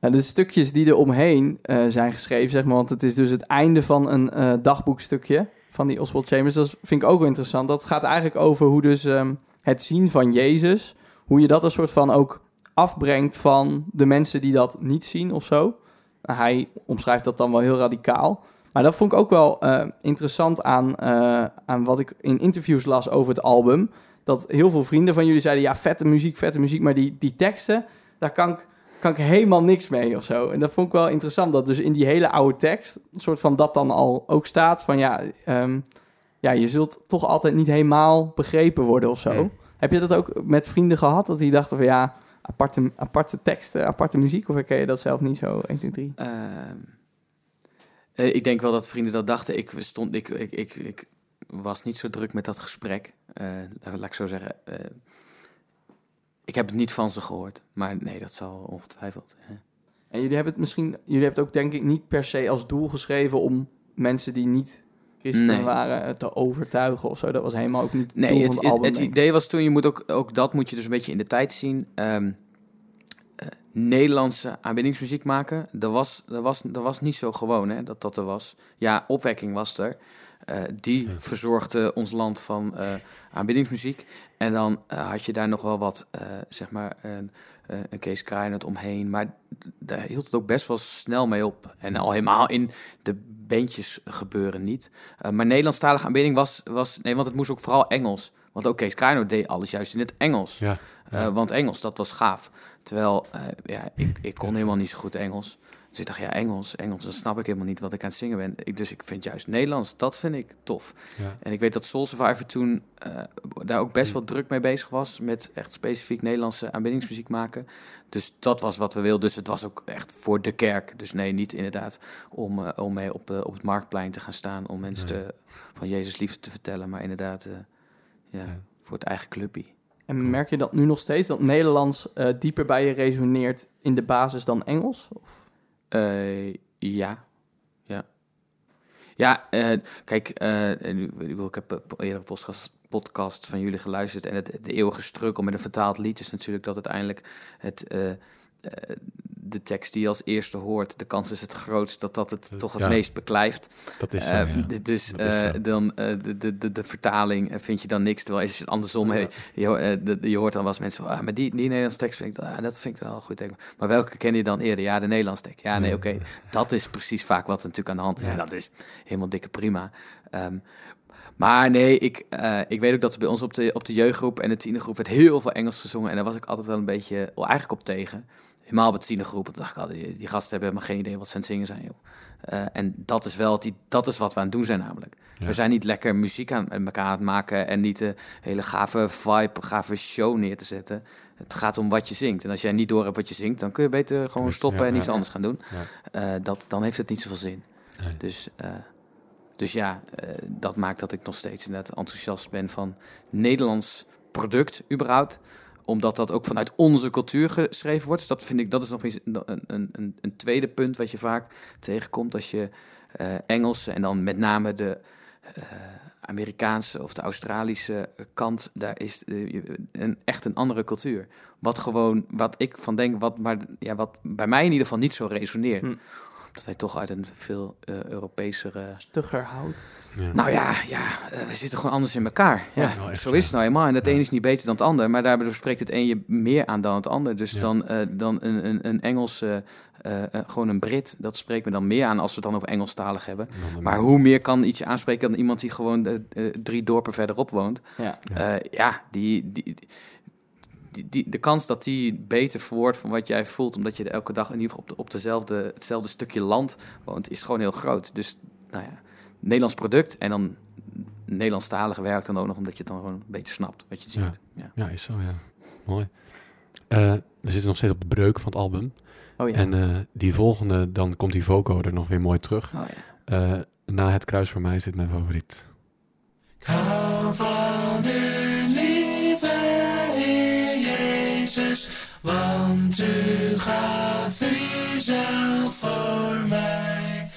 Nou, de stukjes die er omheen eh, zijn geschreven, zeg maar, want het is dus het einde van een eh, dagboekstukje van die Oswald Chambers. Dat vind ik ook wel interessant. Dat gaat eigenlijk over hoe dus ehm, het zien van Jezus, hoe je dat een soort van ook afbrengt van de mensen die dat niet zien of zo. Nou, hij omschrijft dat dan wel heel radicaal. Maar dat vond ik ook wel eh, interessant aan, eh, aan wat ik in interviews las over het album. Dat heel veel vrienden van jullie zeiden, ja, vette muziek, vette muziek, maar die, die teksten, daar kan ik kan ik helemaal niks mee of zo. En dat vond ik wel interessant, dat dus in die hele oude tekst... een soort van dat dan al ook staat van ja... ehm, ja, je zult toch altijd niet helemaal begrepen worden of zo. Hmm. Heb je dat ook met vrienden gehad? Dat die dachten van ja, aparte, aparte teksten, aparte muziek? Of herken je dat zelf niet zo 1, 2, 3? Ehm, eh, ik denk wel dat vrienden dat dachten. Ik, stond, ik, ik, ik, ik was niet zo druk met dat gesprek. Eh, laat ik zo zeggen. eh, ik heb het niet van ze gehoord. Maar nee, dat zal ongetwijfeld. hè. En jullie hebben het misschien... Jullie hebben het ook denk ik niet per se als doel geschreven... om mensen die niet christen Nee. waren te overtuigen of zo. Dat was helemaal ook niet het Nee, het, het, het, idee was toen, je moet ook, ook dat moet je dus een beetje in de tijd zien. Eh, Nederlandse aanbiddingsmuziek maken, dat was, dat, was, dat was niet zo gewoon hè, dat dat er was. Ja, opwekking was er. Eh, die verzorgde ons land van eh, aanbiddingsmuziek. En dan eh, had je daar nog wel wat, eh, zeg maar, een, eh, een Kees Kruijnert omheen. Maar daar hield het ook best wel snel mee op. En al helemaal in de bandjes gebeuren niet. Uh, maar Nederlandstalige aanbidding was, was... Nee, want het moest ook vooral Engels. Want ook Kees deed alles juist in het Engels. Ja. Uh, want Engels, dat was gaaf. Terwijl, uh, ja, ik, ik kon helemaal niet zo goed Engels. Dus ik dacht, ja, Engels, Engels, dan snap ik helemaal niet wat ik aan het zingen ben. Ik, dus ik vind juist Nederlands, dat vind ik tof. Ja. En ik weet dat Soul Survivor toen uh, daar ook best wel druk mee bezig was... met echt specifiek Nederlandse aanbiddingsmuziek maken. Dus dat was wat we wilden. Dus het was ook echt voor de kerk. Dus nee, niet inderdaad om, uh, om mee op, uh, op het marktplein te gaan staan... om mensen Nee. te, van Jezus liefde te vertellen. Maar inderdaad, ja, Ja. voor het eigen clubje. En merk je dat nu nog steeds, dat Nederlands eh, dieper bij je resoneert in de basis dan Engels? Of? Uh, ja. Ja. Ja, uh, kijk, uh, ik heb een eerdere podcast, podcast van jullie geluisterd. En het, de eeuwige struggle met een vertaald lied is natuurlijk dat uiteindelijk het, uh, de tekst die je als eerste hoort, de kans is het grootst dat dat het toch het Ja. meest beklijft. Dat is zo, Uh, ja. d- Dus Dat is zo. dan uh, de, de, de, de vertaling eh, vind je dan niks. Terwijl als je het andersom hebt, je, eh, de- je hoort dan wel eens mensen van, ah, maar die, die Nederlandse tekst vind ik, ah, dat vind ik wel goed. Denk. Maar welke ken je dan eerder? Ja, de Nederlandse tekst. Ja, nee, oké. Dat is precies vaak wat er natuurlijk aan de hand is. En dat is helemaal dikke prima. Ehm, maar nee, ik, eh, ik weet ook dat bij ons op de, op de jeugdgroep en de tienergroep werd heel veel Engels gezongen. En daar was ik altijd wel een beetje, eigenlijk op tegen. Helemaal de tienergroep. Dan dacht ik altijd, die, die gasten hebben helemaal geen idee wat ze aan het zingen zijn, joh. Eh, en dat is wel, die, dat is wat we aan het doen zijn namelijk. Ja. We zijn niet lekker muziek aan elkaar aan het maken en niet een hele gave vibe, gave show neer te zetten. Het gaat om wat je zingt. En als jij niet door hebt wat je zingt, dan kun je beter gewoon stoppen ja, en iets ja. anders gaan doen. Eh, dat, dan heeft het niet zoveel zin. Nee. Dus, eh, dus ja, eh, dat maakt dat ik nog steeds inderdaad enthousiast ben van Nederlands product überhaupt. Omdat dat ook vanuit onze cultuur geschreven wordt. Dus dat vind ik, dat is nog eens een, een, een, tweede punt wat je vaak tegenkomt als je eh, Engelse en dan met name de eh, Amerikaanse of de Australische kant, daar is een, echt een andere cultuur. Wat gewoon, wat ik van denk, wat, maar, ja, wat bij mij in ieder geval niet zo resoneert. Hm. Dat wij toch uit een veel uh, Europesere Stugger hout. Ja. nou ja, ja eh, we zitten gewoon anders in elkaar. Ja, Ja, nou echt, zo is het nou helemaal. En het Ja. een is niet beter dan het ander. Maar daardoor spreekt het een je meer aan dan het ander. Dus Ja. dan, eh, dan een, een, een Engelse, eh, eh, gewoon een Brit, dat spreekt me dan meer aan als we het dan over Engelstalig hebben. Maar hoe meer kan iets je aanspreken dan iemand die gewoon eh, eh, drie dorpen verderop woont? Ja. Ja. Ja, ja die, die, die, die, de kans dat die beter verwoordt van wat jij voelt, omdat je er elke dag in ieder geval op, de, op dezelfde, hetzelfde stukje land woont, is gewoon heel groot. Dus, nou ja, Nederlands product en dan Nederlandstalige werkt dan ook nog, omdat je het dan gewoon een beetje snapt wat je ziet. Ja. Ja. Ja, is zo, ja. Mooi. Eh, we zitten nog steeds op de breuk van het album. Oh ja. En eh, die volgende, dan komt die vocoder nog weer mooi terug. Oh, ja. Eh, na het kruis voor mij is dit mijn favoriet. Ik Want u gaf uzelf voor mij.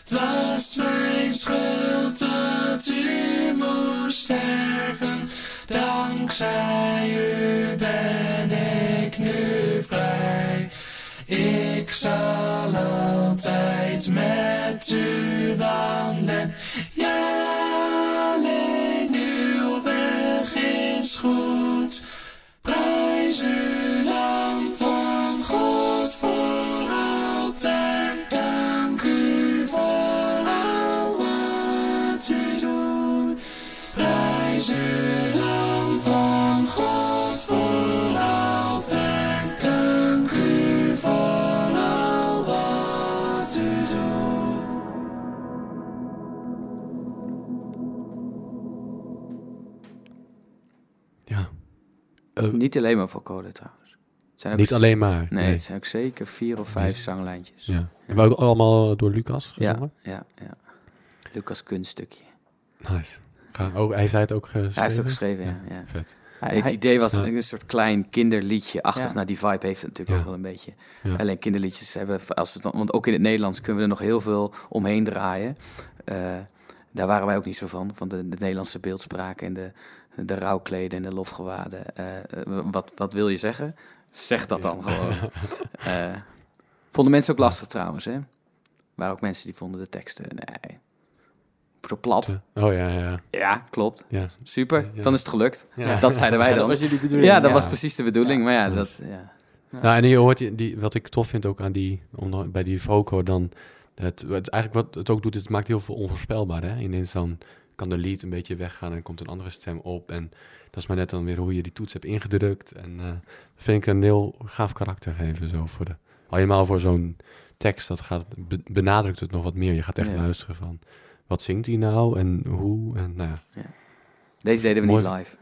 Het was mijn schuld dat u moest sterven, dankzij u ben ik nu vrij. Ik zal altijd met u wandelen. Ja, alleen uw weg is goed. Prijs is Eh, niet alleen maar vocode trouwens. Het zijn ook niet alleen maar. Nee, het zijn ook zeker vier of vijf Nee. zanglijntjes. Ja. En we ook allemaal door Lucas ja, gezongen? ja. ja. Lucas kunststukje. Nice. Ga, ook, hij zei het ook geschreven? Hij heeft het ook geschreven, ja. ja. Vet. Hij- het idee was Ja. een soort klein kinderliedje, achtig Ja. naar die vibe heeft het natuurlijk Ja. ook wel een beetje. Ja. Alleen kinderliedjes hebben, als we dan, want ook in het Nederlands kunnen we er nog heel veel omheen draaien. Eh, daar waren wij ook niet zo van, van de, de Nederlandse beeldspraak en de, de rouwkleden en de lofgewaden. Eh, eh, wat, wat wil je zeggen? Zeg dat dan gewoon. Eh, vonden mensen ook lastig trouwens, hè? Waren ook mensen die vonden de teksten, nee, zo plat. Oh ja, ja. Ja, klopt. ja. Super, Ja. dan is het gelukt. Ja. Dat zeiden wij dat dan. was jullie bedoeling. Ja, dat Ja. was precies de bedoeling. Maar ja, Ja. dat, ja. Nou, en je hoort die, die, wat ik tof vind ook aan die, om, bij die voco dan, het, het, eigenlijk wat het ook doet, het maakt heel veel onvoorspelbaar. Hè? Ineens dan kan de lead een beetje weggaan en komt een andere stem op. En dat is maar net dan weer hoe je die toets hebt ingedrukt. En eh, dat vind ik een heel gaaf karakter geven. Zo voor de, al helemaal voor zo'n tekst, dat gaat, be- benadrukt het nog wat meer. Je gaat echt Ja. luisteren van, wat zingt hij nou en hoe? En, nou ja, Deze deden we Mooi. niet live.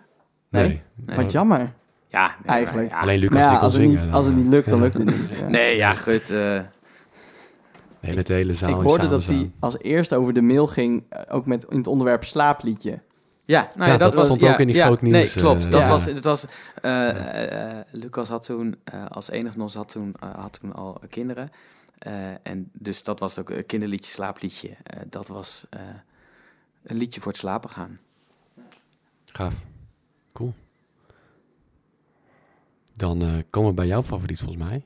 Nee. Nee. Wat jammer. Ja, Eigenlijk. Alleen Lucas Maar ja, die kon als het, zingen. niet, als het niet lukt, dan ja. lukt het niet. Ja. Nee, ja, gut. eh, Nee, hele zaal Ik hoorde dat hij als eerste over de mail ging, eh, ook met in het onderwerp slaapliedje. ja, nou ja, Ja, dat, dat was stond ja, ook in die ja, groot Nee, nieuws, klopt. eh, dat ja. was, dat was eh, Lucas had toen, eh, als enig van ons had toen, had toen al kinderen. Eh, en dus dat was ook een kinderliedje, slaapliedje. Eh, dat was eh, een liedje voor het slapen gaan. Gaaf. Cool. Dan eh, komen we bij jouw favoriet volgens mij.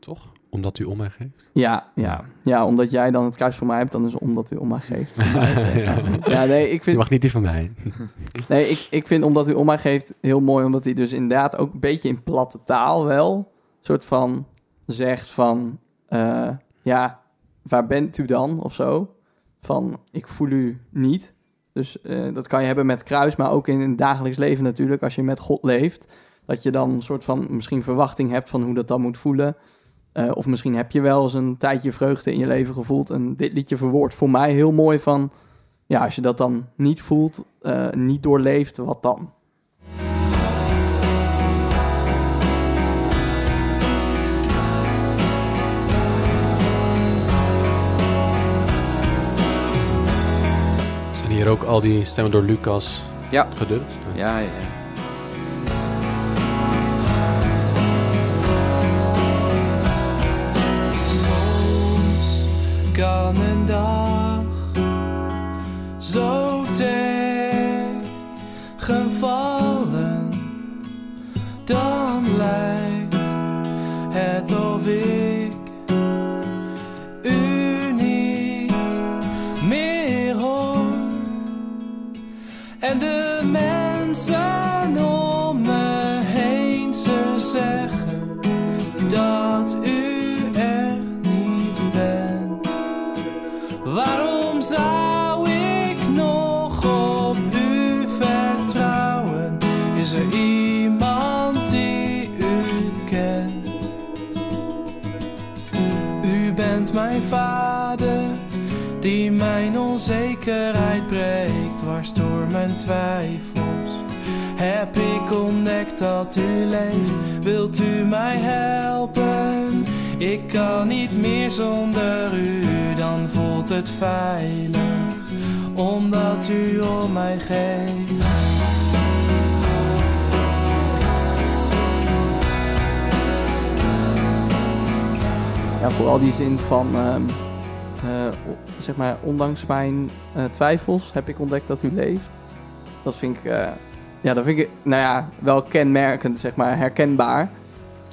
Toch? Omdat u om mij geeft. Ja, ja. ja, omdat jij dan het kruis voor mij hebt, dan is het omdat u om mij geeft. ja, nee, ik Je vind, mag niet die van mij. nee, ik, ik vind omdat u om mij geeft heel mooi, omdat hij dus inderdaad ook een beetje in platte taal wel, soort van zegt van, eh, ja, waar bent u dan of zo? Van, ik voel u niet. Dus eh, dat kan je hebben met kruis, maar ook in het dagelijks leven natuurlijk, als je met God leeft. Dat je dan een soort van misschien verwachting hebt van hoe dat dan moet voelen. Eh, of misschien heb je wel eens een tijdje vreugde in je leven gevoeld. En dit liedje verwoordt voor mij heel mooi van... Ja, als je dat dan niet voelt, eh, niet doorleeft, wat dan? Zijn hier ook al die stemmen door Lucas Ja. ja. ja. Kan een dag zo tegenvallen, dan lijkt het of ik u niet meer hoor. En de die mijn onzekerheid breekt, dwars door mijn twijfels. Heb ik ontdekt dat u leeft, wilt u mij helpen? Ik kan niet meer zonder u, dan voelt het veilig, omdat u om mij geeft. Ja, vooral die zin van, ehm, eh, zeg maar, ondanks mijn eh, twijfels heb ik ontdekt dat u leeft. Dat vind ik, eh, ja, dat vind ik, nou ja, wel kenmerkend, zeg maar, herkenbaar.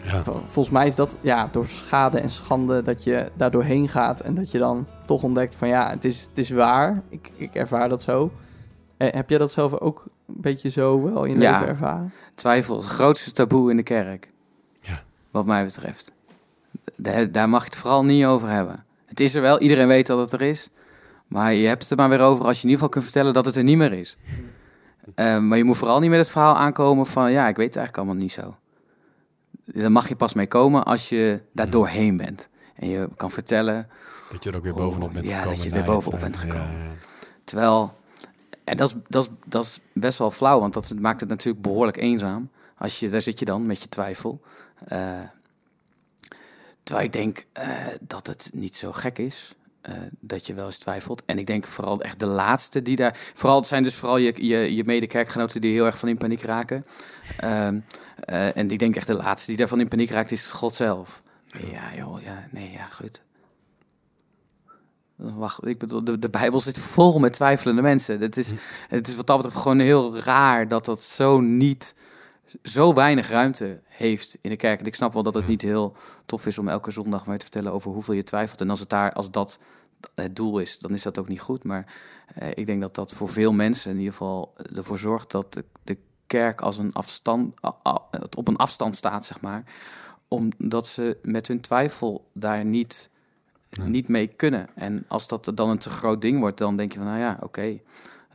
Ja. Vol- Volgens mij is dat, ja, door schade en schande dat je daar doorheen gaat en dat je dan toch ontdekt van, ja, het is, het is waar. Ik, ik ervaar dat zo. Eh, heb jij dat zelf ook een beetje zo wel in je Ja. leven ervaren? Twijfel, het grootste taboe in de kerk. Ja. Wat mij betreft. Daar, daar mag je het vooral niet over hebben. Het is er wel, iedereen weet dat het er is. Maar je hebt het er maar weer over als je in ieder geval kunt vertellen dat het er niet meer is. Eh, maar je moet vooral niet met het verhaal aankomen van... ja, ik weet het eigenlijk allemaal niet zo. Daar mag je pas mee komen als je daar doorheen bent. En je kan vertellen... Dat je er ook weer Oh, bovenop bent ja, dat gekomen. je er weer bovenop bent gekomen. ja, ja. Terwijl, en dat is, dat, is, dat is best wel flauw, want dat maakt het natuurlijk behoorlijk eenzaam. Als je, daar zit je dan met je twijfel. Eh, terwijl ik denk eh, dat het niet zo gek is. eh, dat je wel eens twijfelt. En ik denk vooral echt de laatste die daar... Vooral, het zijn dus vooral je, je, je medekerkgenoten die heel erg van in paniek raken. Ehm, eh, en ik denk echt de laatste die daarvan in paniek raakt is God zelf. Ja, joh, ja, nee, ja, goed. Wacht, ik bedoel, de, de Bijbel zit vol met twijfelende mensen. Het is, het is wat betreft gewoon heel raar dat dat zo niet, zo weinig ruimte heeft in de kerk. En ik snap wel dat het niet heel tof is om elke zondag maar te vertellen over hoeveel je twijfelt. En als, het daar, als dat het doel is, dan is dat ook niet goed. Maar eh, ik denk dat dat voor veel mensen in ieder geval ervoor zorgt dat de, de kerk als een afstand, op een afstand staat, zeg maar. Omdat ze met hun twijfel daar niet niet mee kunnen. En als dat dan een te groot ding wordt, dan denk je van, nou ja, oké,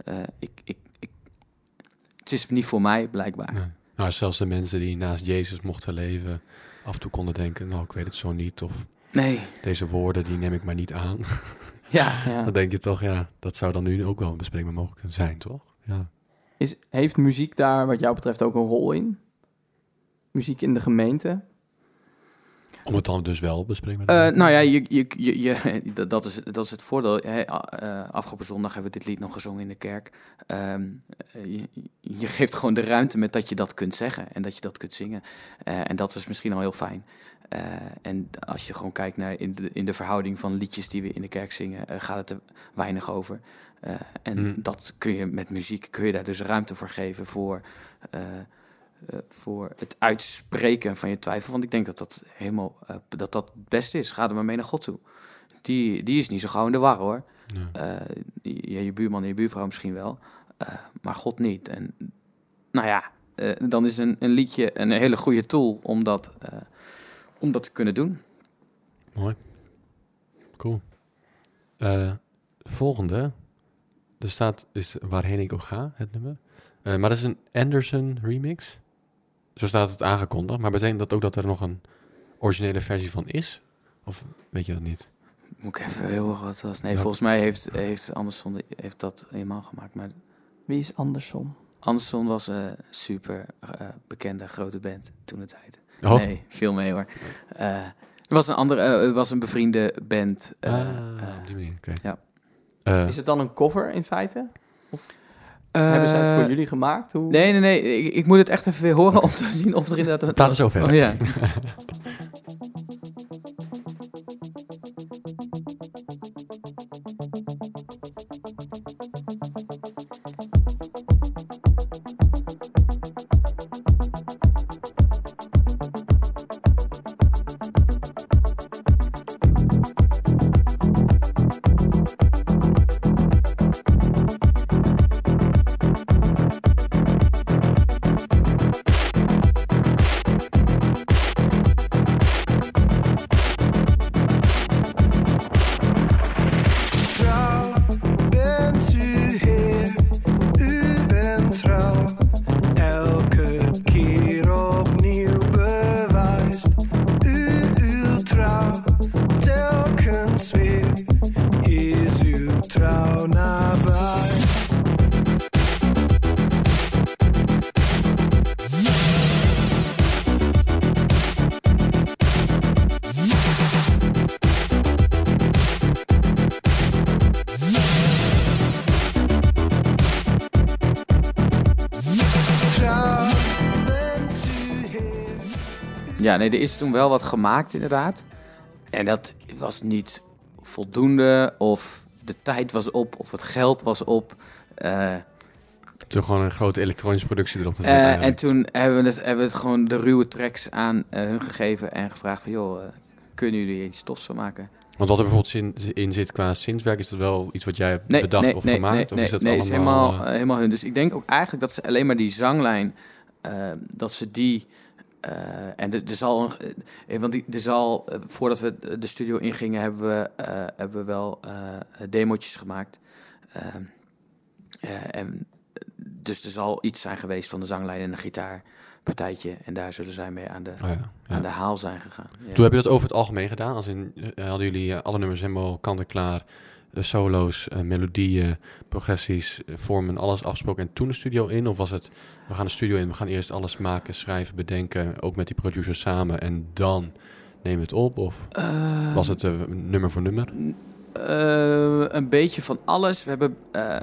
eh, ik, ik, ik, het is niet voor mij, blijkbaar. Nee. Nou, zelfs de mensen die naast Jezus mochten leven, af en toe konden denken, nou, ik weet het zo niet. Of Nee, deze woorden, die neem ik maar niet aan. ja. Ja. Dan denk je toch, ja, dat zou dan nu ook wel bespreekbaar mogelijk zijn, toch? Ja. Is, heeft muziek daar wat jou betreft ook een rol in? Muziek in de gemeente? Om het dan dus wel bespreekbaar te Eh, nou ja, je, je, je, je- dat- is, dat is het voordeel. Hè, eh, afgelopen zondag hebben we dit lied nog gezongen in de kerk. Ehm, eh, je, je geeft gewoon de ruimte met dat je dat kunt zeggen en dat je dat kunt zingen. En dat is misschien al heel fijn. En als je gewoon kijkt naar in de, in de verhouding van liedjes die we in de kerk zingen, gaat het er weinig over. En Mm. dat kun je met muziek, kun je daar dus ruimte voor geven voor, voor het uitspreken van je twijfel. Want ik denk dat dat helemaal eh, dat dat het beste is. Ga er maar mee naar God toe. Die, die is niet zo gauw in de war hoor. Eh, je, je buurman en je buurvrouw misschien wel, eh, maar God niet. En nou ja, eh, dan is een, een liedje een hele goede tool om dat, eh, om dat te kunnen doen. Mooi. Cool. Eh, volgende. Er staat, is Waarheen ik ook ga, het nummer. Eh, maar dat is een Anderson remix. Zo staat het aangekondigd. Maar betekent dat ook dat er nog een originele versie van is? Of weet je dat niet? Moet ik even heel erg wat was. Nee, Ja. volgens mij heeft, heeft Anderson heeft dat helemaal gemaakt. Maar Wie is Anderson? Anderson was een super eh, bekende grote band toen de tijd. Oh, Nee, veel mee hoor. Eh, er was een andere, eh, er was een bevriende band. eh, ah, op die manier, oké. ja. Eh, Is het dan een cover in feite? Hebben ze het eh, voor jullie gemaakt? Hoe? Nee, nee, nee. Ik, ik moet het echt even weer horen om te zien of er inderdaad... een- Praat. Oh ja. Ja, nee, er is toen wel wat gemaakt inderdaad. En dat was niet voldoende of de tijd was op of het geld was op. Eh, Toen gewoon een grote elektronische productie erop gezet. eh, en toen hebben we, het, hebben we het gewoon de ruwe tracks aan eh, hun gegeven en gevraagd van joh, kunnen jullie iets tofs van maken? Want wat er bijvoorbeeld in, zit qua zinswerk, is dat wel iets wat jij hebt Nee, bedacht nee, of nee, gemaakt? of is dat nee, allemaal... is helemaal, helemaal hun. Dus ik denk ook eigenlijk dat ze alleen maar die zanglijn, dat ze die... eh, en er zal, een, eh, want er zal, eh, voordat we de studio ingingen, hebben we, eh, hebben we wel eh demotjes gemaakt. Ehm, eh, en, dus er zal iets zijn geweest van de zanglijn en een gitaarpartijtje. En daar zullen zij mee aan de, oh ja, ja. aan de haal zijn gegaan. Ja. Toen heb je dat over het algemeen gedaan? Als in, eh, hadden jullie eh, alle nummers helemaal kant-en-klaar, eh, solo's, eh, melodieën, progressies, eh, vormen, alles afgesproken en toen de studio in? Of was het, we gaan de studio in, we gaan eerst alles maken, schrijven, bedenken, ook met die producer samen en dan nemen we het op? Of Ehm, was het eh, nummer voor nummer? Eh, een beetje van alles. We hebben, eh,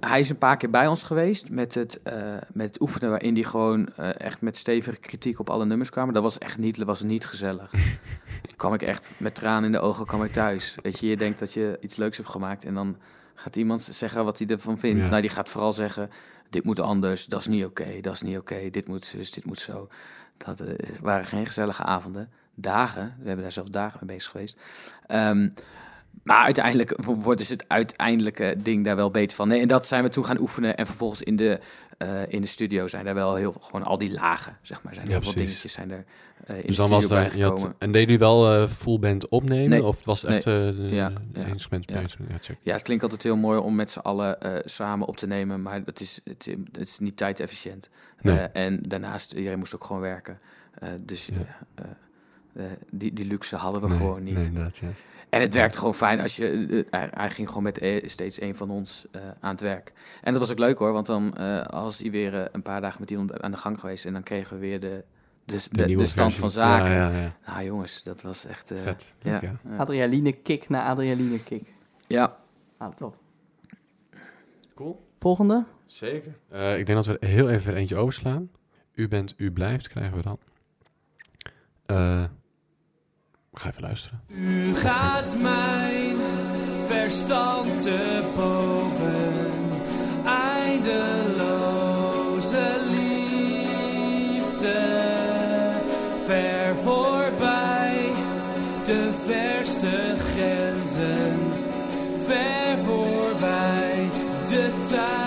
hij is een paar keer bij ons geweest met het, eh, met het oefenen, waarin hij gewoon echt met stevige kritiek op alle nummers kwam. Dat was echt niet, was niet gezellig. kwam ik echt met tranen in de ogen kwam ik thuis. Weet je, je denkt dat je iets leuks hebt gemaakt en dan gaat iemand zeggen wat hij ervan vindt. Ja. Nou, die gaat vooral zeggen, dit moet anders, dat is niet oké, dat is niet oké, dit moet zus, dit moet zo. Dat waren geen gezellige avonden. Dagen, we hebben daar zelf dagen mee bezig geweest. Ehm, maar uiteindelijk wordt dus het uiteindelijke ding daar wel beter van. Nee, en dat zijn we toen gaan oefenen. En vervolgens in de, eh, in de studio zijn daar wel heel gewoon al die lagen, zeg maar. Zijn Ja, heel veel dingetjes zijn er eh, in Dus de dan studio was daar, had, en deden jullie wel eh, full band opnemen? Nee. Of het was echt eh Ja, ja, instrument? Het klinkt altijd heel mooi om met z'n allen samen op te nemen. Maar het is, het, het is niet tijdefficiënt. Nee. En daarnaast, iedereen moest ook gewoon werken. Dus die, die luxe hadden we gewoon niet. Inderdaad, ja. En het werkte gewoon fijn als je. eh, hij, hij ging gewoon met eh, steeds een van ons eh, aan het werk. En dat was ook leuk hoor, want dan eh als hij weer eh, een paar dagen met iemand aan de gang geweest. En dan kregen we weer de, de, de, stand van zaken. Ja, ja, ja. Nou jongens, dat was echt. eh, Vet. Ja. Adrenaline kick na adrenaline kick. ja. Ah, top. Cool. Volgende. Zeker. Eh, ik denk dat we er heel even eentje overslaan. U bent, u blijft, krijgen we dan. Ga even luisteren. U gaat mijn verstand te boven. Eindeloze liefde. Ver voorbij de verste grenzen. Ver voorbij de tijd.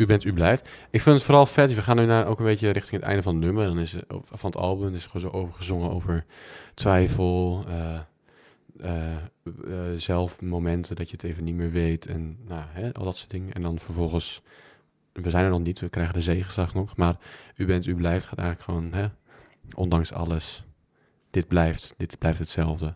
U bent, u blijft. Ik vind het vooral vet. We gaan nu naar, ook een beetje richting het einde van het nummer. Dan is het, van het album. Is gewoon zo over gezongen over twijfel. eh eh, eh, zelf momenten dat je het even niet meer weet. En nou, hè, al dat soort dingen. En dan vervolgens... We zijn er nog niet. We krijgen de zegenslag nog. Maar u bent, u blijft gaat eigenlijk gewoon... Hè, ondanks alles. Dit blijft. Dit blijft hetzelfde.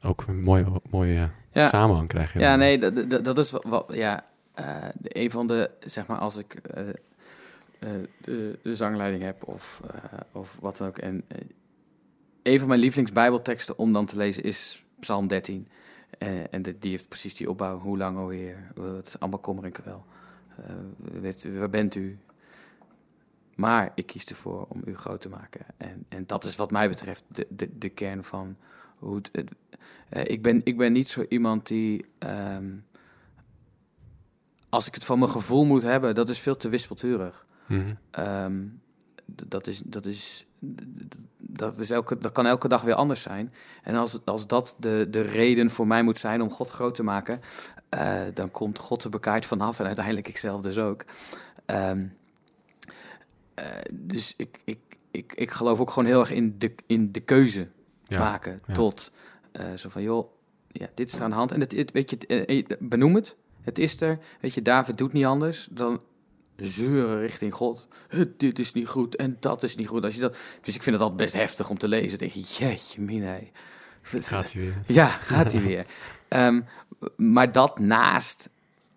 Ook een mooie, mooie Ja. samenhang krijg je. Ja, dan. nee, dat, dat, dat is wat, ja, de- een van de, zeg maar, als ik eh, eh, de, de zangleiding heb of, eh, of wat dan ook. En eh, een van mijn lievelingsbijbelteksten om dan te lezen is Psalm 13. Eh, en die heeft precies die opbouw. Hoe lang, o Heer? Eh, Het is allemaal kommer en kwel. Eh, weet, waar bent u? Maar ik kies ervoor om u groot te maken. En, en dat is wat mij betreft de, de, de kern van hoe het, eh, ik, ben, ik ben niet zo iemand die. ehm, als ik het van mijn gevoel moet hebben, dat is veel te wispelturig. Mhm. Ehm, dat, is, dat, is, dat, is elke, dat kan elke dag weer anders zijn. En als, als dat de, de reden voor mij moet zijn om God groot te maken, eh, dan komt God er bekaaid vanaf en uiteindelijk ikzelf dus ook. Ehm, eh, dus ik, ik, ik, ik geloof ook gewoon heel erg in de, in de keuze Ja. maken ja. tot eh, zo van, joh, ja, dit is aan de hand. En het, het, weet je, benoem het. Het is er. Weet je, David doet niet anders dan zeuren richting God. Dit is niet goed en dat is niet goed. Als je dat, dus ik vind het altijd best heftig om te lezen. Dan denk je, jeetje mina. hé. Gaat hij weer. Ja, gaat hij weer. Ehm, maar dat naast,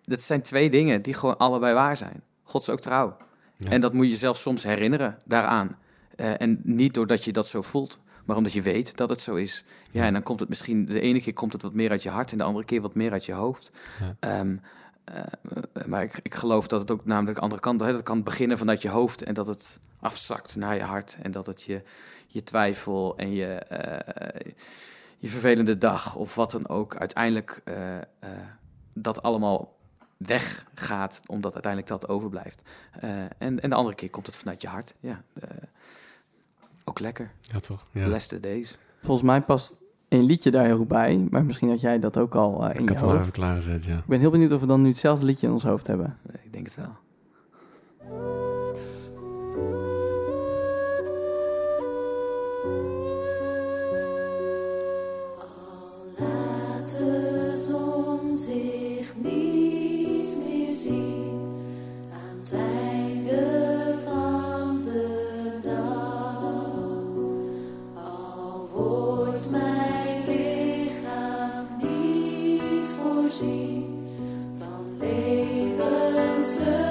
dat zijn twee dingen die gewoon allebei waar zijn. God is ook trouw. Ja. En dat moet je zelf soms herinneren daaraan. Eh, en niet doordat je dat zo voelt, maar omdat je weet dat het zo is. Ja, en dan komt het misschien, de ene keer komt het wat meer uit je hart en de andere keer wat meer uit je hoofd. Ja. Ehm, eh, maar ik, ik geloof dat het ook namelijk de andere kant, hè, dat kan beginnen vanuit je hoofd en dat het afzakt naar je hart. En dat het je, je twijfel en je, eh, je vervelende dag of wat dan ook uiteindelijk eh, dat allemaal weggaat, omdat uiteindelijk dat overblijft. En, en de andere keer komt het vanuit je hart. Ja, ook lekker. Ja, toch? Ja. Bless the days. Volgens mij past een liedje daar heel goed bij. Maar misschien had jij dat ook al eh, in Ik je had hem al hoofd. even klaargezet, ja. Ik ben heel benieuwd of we dan nu hetzelfde liedje in ons hoofd hebben. Ik denk het wel. Laat de zon zich niet meer zien aan het einde Santo.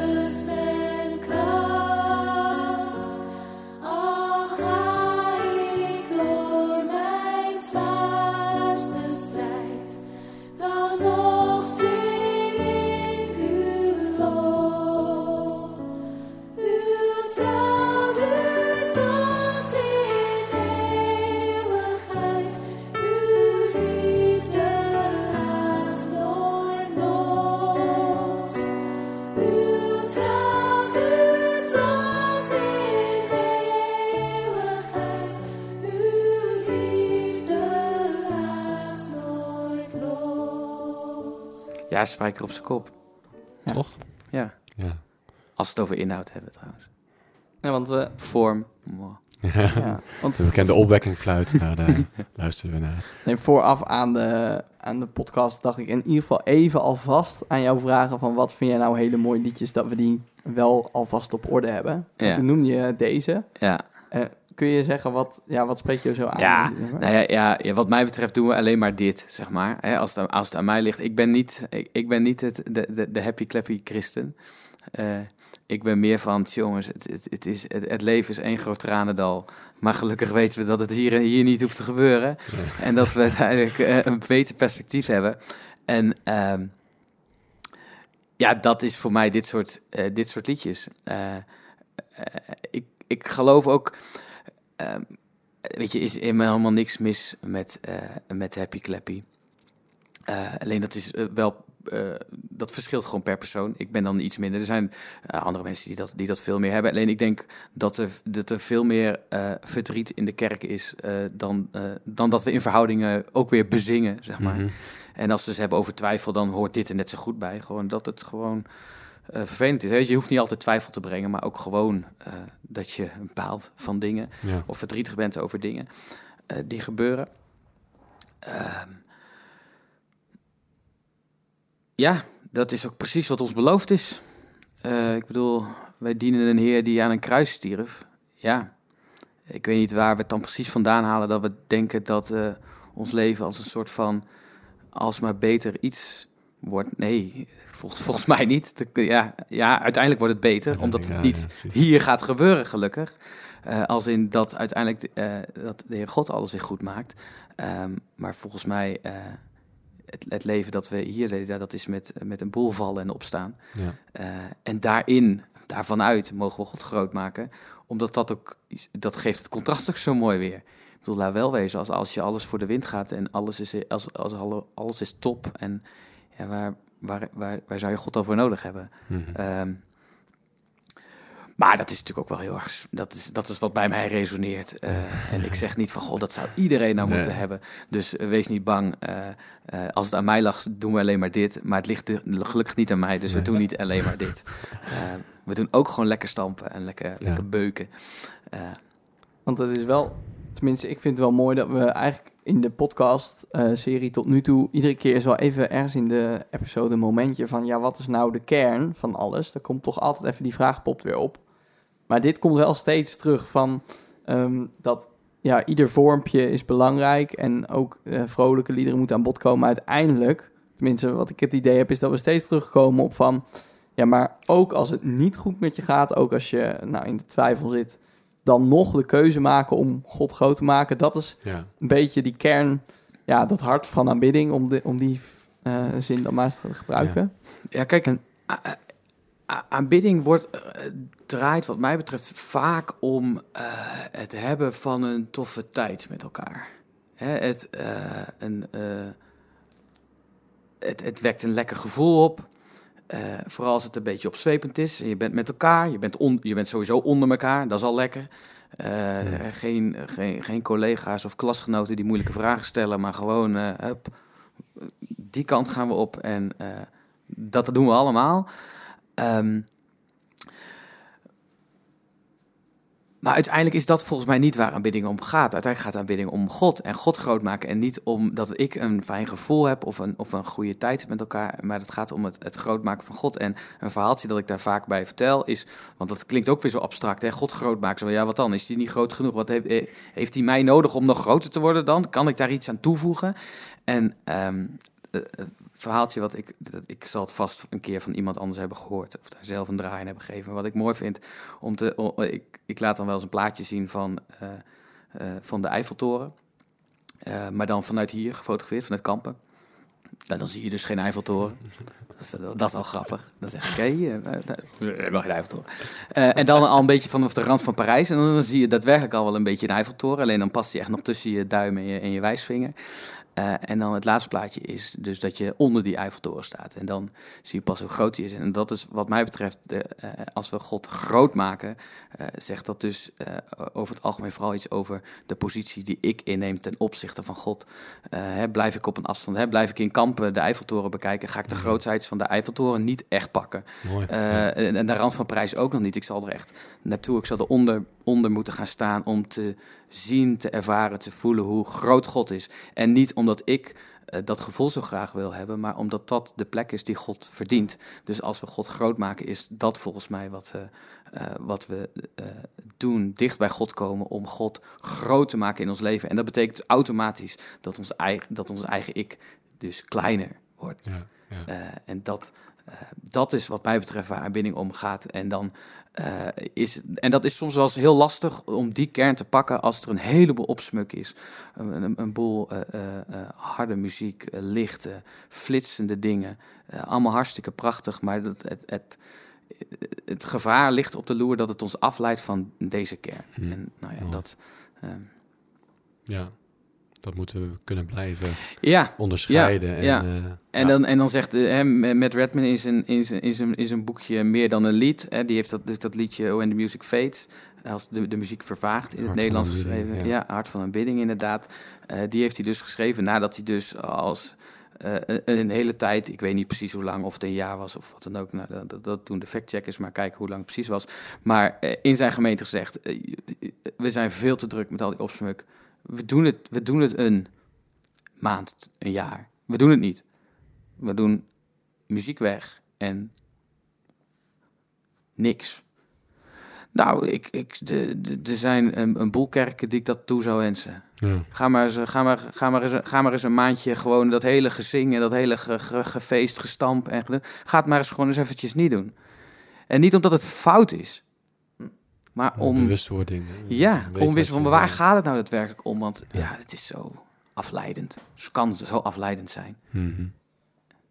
Ja, spijker op zijn kop. Ja. Toch? Ja. Ja. Als we het over inhoud hebben trouwens. Ja, want we... Vorm. mwah. Ja, want De bekende opwekkingfluit, daar eh, luisteren we naar. Nee, vooraf aan de, aan de podcast dacht ik in ieder geval even alvast aan jou vragen van wat vind jij nou hele mooie liedjes dat we die wel alvast op orde hebben. En Ja. toen noemde je deze. Ja. Eh, kun je zeggen wat, ja, wat spreekt je zo aan? Ja? Nou ja, ja, ja, wat mij betreft doen we alleen maar dit, zeg maar. Hè, als, het, aan- als het aan mij ligt. Ik ben niet, ik, ik ben niet het, de, de, de happy clappy christen. Eh, ik ben meer van, jongens, het, het, het, is, het, het leven is één groot tranendal. Maar gelukkig weten we dat het hier, hier niet hoeft te gebeuren. En dat we uiteindelijk eh, een beter perspectief hebben. En ehm, ja, dat is voor mij dit soort, eh, dit soort liedjes. Ik, ik geloof ook... ehm, weet je, is helemaal niks mis met, eh, met Happy Clappy. Eh, alleen dat is eh, wel, dat verschilt gewoon per persoon. Ik ben dan iets minder. Er zijn andere mensen die dat, die dat veel meer hebben. Alleen ik denk dat er, dat er veel meer verdriet in de kerk is dan, dan dat we in verhoudingen ook weer bezingen, zeg maar. Mhm. En als ze het hebben over twijfel, dan hoort dit er net zo goed bij. Gewoon dat het gewoon eh, vervelend is. Weet je, je hoeft niet altijd twijfel te brengen, maar ook gewoon eh, dat je baalt van dingen Ja. of verdrietig bent over dingen eh, die gebeuren. Ehm, ja, dat is ook precies wat ons beloofd is. Ik bedoel, wij dienen een Heer die aan een kruis stierf. Ja, ik weet niet waar we het dan precies vandaan halen dat we denken dat ons leven als een soort van alsmaar beter iets wordt. Nee, volgens, volgens mij niet. De- ja, ja, uiteindelijk wordt het beter, omdat het niet hier gaat gebeuren, gelukkig. Eh, als in dat uiteindelijk eh, dat de Heer God alles weer goed maakt. Ehm, maar volgens mij, eh, het, het leven dat we hier leiden, dat is met, met een boel vallen en opstaan. Ja. En daarin, daarvan uit, mogen we God groot maken. Omdat dat ook, dat geeft het contrast ook zo mooi weer. Ik bedoel, laat wel wezen, als, als je alles voor de wind gaat en alles is, als, als alle- alles is top. En ja, waar, waar, waar, waar zou je God al voor nodig hebben? Mhm. Ehm, maar dat is natuurlijk ook wel heel erg. Dat is, dat is wat bij mij resoneert. Eh, en ik zeg niet van god, dat zou iedereen nou Nee. moeten hebben. Dus eh, wees niet bang. Eh, eh, als het aan mij lag, doen we alleen maar dit. Maar het ligt gelukkig niet aan mij, dus we doen niet alleen maar dit. We doen ook gewoon lekker stampen en lekker, lekker beuken. Eh, Want het is wel, tenminste, ik vind het wel mooi dat we eigenlijk in de podcast-serie tot nu toe, iedere keer is wel even ergens in de episode een momentje van, ja, wat is nou de kern van alles? Er komt toch altijd even die vraag popt weer op. Maar dit komt wel steeds terug van ehm, dat, ja, ieder vormpje is belangrijk en ook eh, vrolijke liederen moeten aan bod komen uiteindelijk. Tenminste, wat ik het idee heb, is dat we steeds terugkomen op van, ja, maar ook als het niet goed met je gaat, ook als je nou in de twijfel zit, dan nog de keuze maken om God groot te maken. Dat is Ja. een beetje die kern, ja, dat hart van aanbidding, om, de, om die eh, zin dan maar te gebruiken. Ja, kijk, En- a- a- a- aanbidding wordt, eh, draait wat mij betreft vaak om eh, het hebben van een toffe tijd met elkaar. Hè, het, een, het, het wekt een lekker gevoel op. Eh, vooral als het een beetje opzwepend is. Je bent met elkaar, je bent, on, je bent sowieso onder elkaar, dat is al lekker. Eh, geen, geen, geen collega's of klasgenoten die moeilijke vragen stellen, maar gewoon, eh, hup, die kant gaan we op. En eh, dat doen we allemaal. Ehm, maar uiteindelijk is dat volgens mij niet waar aanbidding om gaat. Uiteindelijk gaat aanbidding om God en God groot maken. En niet om dat ik een fijn gevoel heb of een, of een goede tijd met elkaar. Maar het gaat om het, het groot maken van God. En een verhaaltje dat ik daar vaak bij vertel is... Want dat klinkt ook weer zo abstract, hè? God groot maken. Zo, ja, wat dan? Is die niet groot genoeg? Wat heeft, eh, heeft hij mij nodig om nog groter te worden dan? Kan ik daar iets aan toevoegen? En ehm, eh, eh, verhaaltje wat ik, dat, ik zal het vast een keer van iemand anders hebben gehoord of daar zelf een draai in hebben gegeven. Wat ik mooi vind om te, ik, ik laat dan wel eens een plaatje zien van, eh, eh, van de Eiffeltoren, Eh, maar dan vanuit hier gefotografeerd, vanuit Kampen. Nou, dan zie je dus geen Eiffeltoren. Dat is, dat is al grappig. Dan zeg ik, oké, hebben geen Eiffeltoren. En dan al een beetje vanaf de rand van Parijs. En dan zie je daadwerkelijk al wel een beetje een Eiffeltoren. Alleen dan past die echt nog tussen je duim en je, en je wijsvinger. Eh, en dan het laatste plaatje is dus dat je onder die Eiffeltoren staat. En dan zie je pas hoe groot die is. En dat is wat mij betreft, de, eh, als we God groot maken, eh, zegt dat dus over het algemeen vooral iets over de positie die ik inneem ten opzichte van God. Hè, blijf ik op een afstand, hè, blijf ik in kampen de Eiffeltoren bekijken, ga ik de grootsheid van de Eiffeltoren niet echt pakken. Mooi. Ja. en, de rand van Parijs ook nog niet. Ik zal er echt naartoe. Ik zal eronder onder moeten gaan staan om te zien, te ervaren, te voelen hoe groot God is. En niet omdat ik eh, dat gevoel zo graag wil hebben, maar omdat dat de plek is die God verdient. Dus als we God groot maken, is dat volgens mij wat we, eh, wat we eh, doen. Dicht bij God komen om God groot te maken in ons leven. En dat betekent automatisch dat ons eigen, dat ons eigen ik dus kleiner wordt. Ja, ja. En dat, dat is wat mij betreft waar aanbidding om gaat. En, dan, eh, is, en dat is soms wel eens heel lastig om die kern te pakken als er een heleboel opsmuk is. Een, een, een boel eh, eh, eh, harde muziek, eh, lichte, flitsende dingen. Eh, allemaal hartstikke prachtig, maar dat, het, het, het gevaar ligt op de loer dat het ons afleidt van deze kern. Hmm. En nou ja, Ja. dat... eh, ja, dat moeten we kunnen blijven ja, onderscheiden. en, ja. eh, En, dan, en dan zegt de, hè, Matt Redman in zijn, in, zijn, in, zijn, in zijn boekje Meer dan een lied. Hè, die heeft dat, dus dat liedje When the Music Fades. Als de, de muziek vervaagt in het Hart Nederlands geschreven. ja. Ja. Hart van aanbidding inderdaad. Eh, die heeft hij dus geschreven nadat hij dus als eh, een, een hele tijd, ik weet niet precies hoe lang, of het een jaar was of wat dan ook. Nou, dat, dat, doen de factcheckers, maar kijken hoe lang het precies was. Maar eh, in zijn gemeente gezegd, eh, we zijn veel te druk met al die opsmuk. We doen het, we doen het een maand, een jaar. We doen het niet. We doen muziek weg en niks. Nou, ik, ik, de- de- er zijn een, een boel kerken die ik dat toe zou wensen. Ja. Ga maar, eens, ga, maar, ga, maar eens, ga maar eens een maandje gewoon dat hele gezing en dat hele ge, ge- gefeest, gestamp. En ga het maar eens gewoon eens eventjes niet doen. En niet omdat het fout is, maar om... Bewustwording. Ja, om wisten van waar gaat het nou daadwerkelijk om? Want ja, Ja. het is zo afleidend. Het kan zo afleidend zijn. Mhm.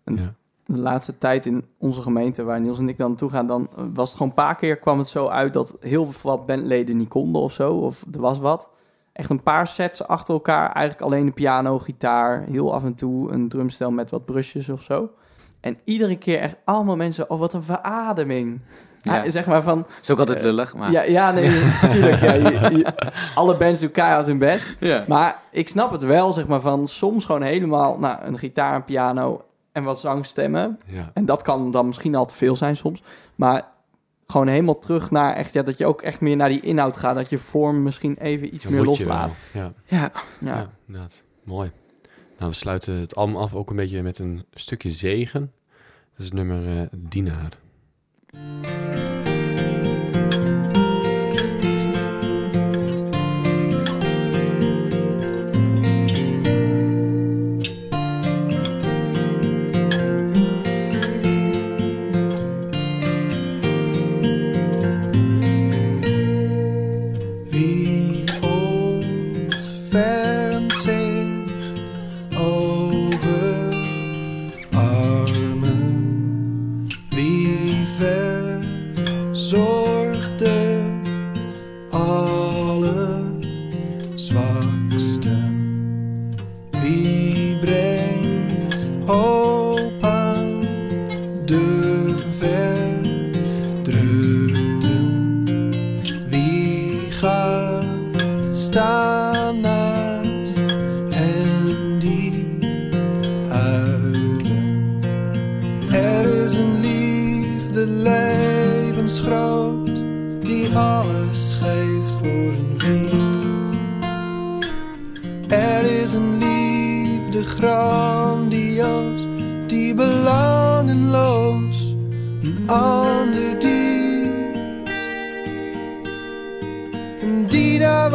Ja. De laatste tijd in onze gemeente, waar Niels en ik dan naartoe gaan, dan was het gewoon een paar keer kwam het zo uit dat heel veel wat bandleden niet konden of zo, of er was wat. echt een paar sets achter elkaar. Eigenlijk alleen de piano, gitaar, heel af en toe een drumstel met wat brusjes of zo. En iedere keer echt allemaal mensen, oh wat een verademing. Ja. Ja. zeg maar van, is ook altijd lullig, maar... ja, ja nee, natuurlijk. Ja, je- je- alle bands doen keihard hun best. Ja. Maar ik snap het wel, zeg maar, van soms gewoon helemaal... Nou, een gitaar, een piano en wat zangstemmen. Ja. En dat kan dan misschien al te veel zijn soms. Maar gewoon helemaal terug naar echt... Ja, dat je ook echt meer naar die inhoud gaat. Dat je vorm misschien even iets meer loslaat. Ja. Ja. Ja. Inderdaad. Mooi. Nou, we sluiten het album af ook een beetje met een stukje zegen. Dat is nummer eh Dienaar. Wie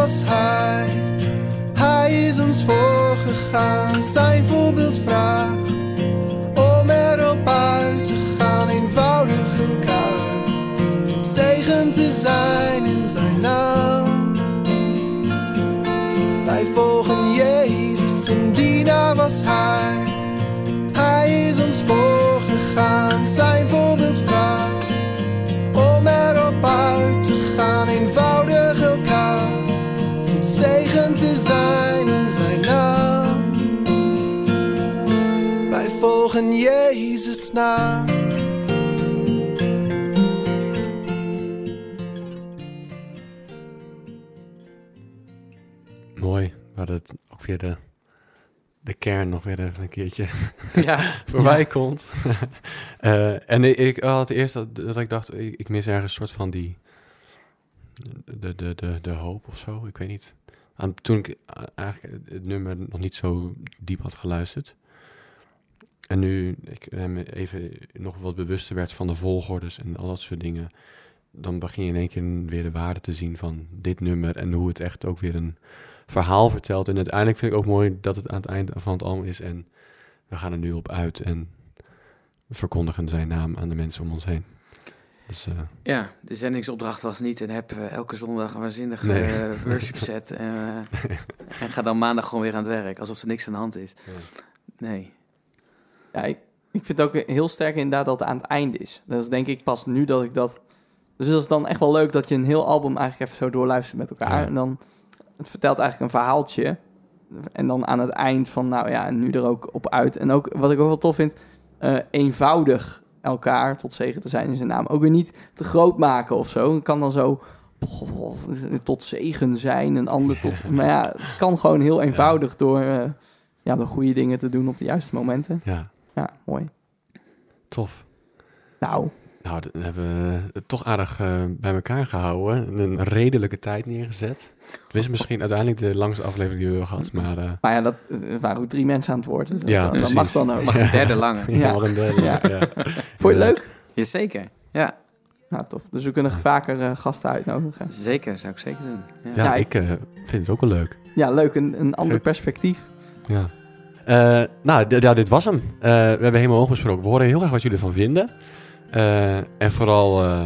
was hij, hij is ons voorgegaan. Zijn voorbeeld vraagt om erop uit te gaan, eenvoudig elkaar zegen te zijn in zijn naam. Wij volgen Jezus en die was hij Mooi. Waar het ook weer de, de kern nog weer even een keertje Ja. voorbij komt. Eh, en ik, ik had eerst dat, dat ik dacht, ik, ik mis ergens een soort van die... De, de, de, de hoop of zo, ik weet niet. Aan, toen ik eh, eigenlijk het nummer nog niet zo diep had geluisterd. En nu ik even nog wat bewuster werd van de volgordes en al dat soort dingen. Dan begin je in één keer weer de waarde te zien van dit nummer. En hoe het echt ook weer een verhaal vertelt. En uiteindelijk vind ik ook mooi dat het aan het eind van het album is. En we gaan er nu op uit en verkondigen zijn naam aan de mensen om ons heen. Dus eh, Ja, de zendingsopdracht was niet en heb eh, elke zondag een waanzinnige Nee. eh, worship set en, en ga dan maandag gewoon weer aan het werk, alsof er niks aan de hand is. Nee. Ja, ik, ik vind het ook heel sterk inderdaad dat het aan het einde is. Dat is denk ik pas nu dat ik dat... Dus dat is dan echt wel leuk dat je een heel album eigenlijk even zo doorluistert met elkaar. Ja. En dan, het vertelt eigenlijk een verhaaltje. En dan aan het eind van, nou ja, en nu er ook op uit. En ook, wat ik ook wel tof vind, eh, eenvoudig elkaar tot zegen te zijn in zijn naam. Ook weer niet te groot maken of zo. Het kan dan zo oh, tot zegen zijn, een ander tot... Maar ja, het kan gewoon heel eenvoudig door, eh, ja, door goede dingen te doen op de juiste momenten. ja, Ja, mooi. tof. Nou, Nou, dan hebben we het toch aardig eh, bij elkaar gehouden. Een redelijke tijd neergezet. Het is misschien uiteindelijk de langste aflevering die we hebben gehad, maar... eh, maar ja, dat eh, waren ook drie mensen aan het woord. Dus Ja, dat, dat mag dan ook. Mag een derde langer. ja. Ja. een derde, ja. ja. Vond je het leuk? Jazeker. Ja, Nou, tof. Dus we kunnen vaker eh, gasten uitnodigen. zeker. Zou ik zeker doen. Ja. Ja, Ja, ik eh, vind het ook wel leuk. Ja, leuk. Een, een ander perspectief. Ja. Eh, nou, ja, dit was hem. Eh, we hebben helemaal hoog besproken. We horen heel erg wat jullie ervan vinden. Eh, en vooral eh,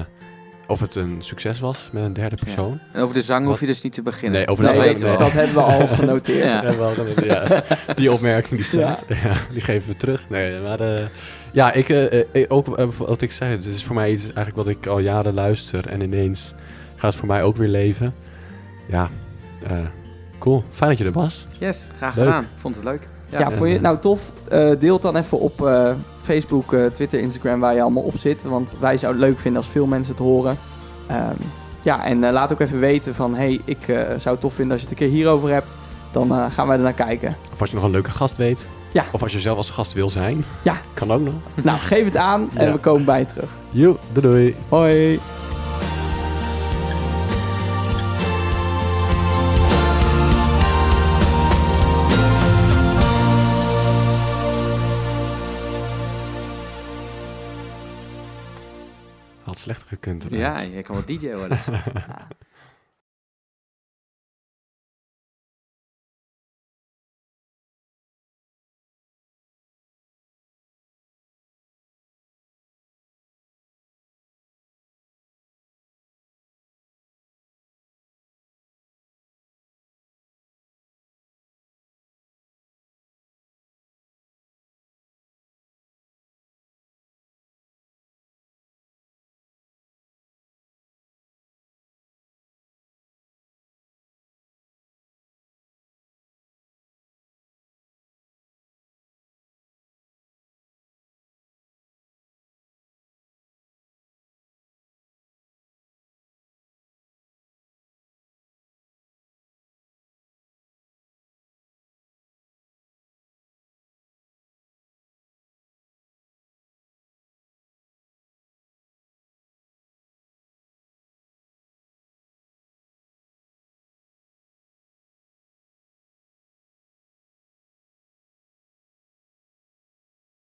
of het een succes was met een derde persoon. En over de zang Wat? hoef je dus niet te beginnen. Nee, over dat de Nee, zang- weten we dat, al. dat hebben we al genoteerd. Ja. Wel, dan- ja, die opmerking die staat. Ja. die geven we terug. Nee, maar eh, ja, ik, ook wat ik zei, het is voor mij iets eigenlijk wat ik al jaren luister en ineens gaat het voor mij ook weer leven. Ja, eh, Cool. Fijn dat je er was. Yes, graag Leuk. gedaan. Ik vond het leuk. Ja, Ja. vond je het nou tof? Eh deel het dan even op eh, Facebook, eh, Twitter, Instagram, waar je allemaal op zit. Want wij zouden het leuk vinden als veel mensen het horen. Ehm, ja, en eh, laat ook even weten van... hey, ik eh, zou het tof vinden als je het een keer hierover hebt. Dan eh, gaan wij er naar kijken. Of als je nog een leuke gast weet. Ja. Of als je zelf als gast wil zijn. Ja. Kan ook nog. nou, geef het aan en Ja. we komen bij je terug. Joe, doei doei. Hoi! Slechter gekund. Ja, je kan wel DJ worden.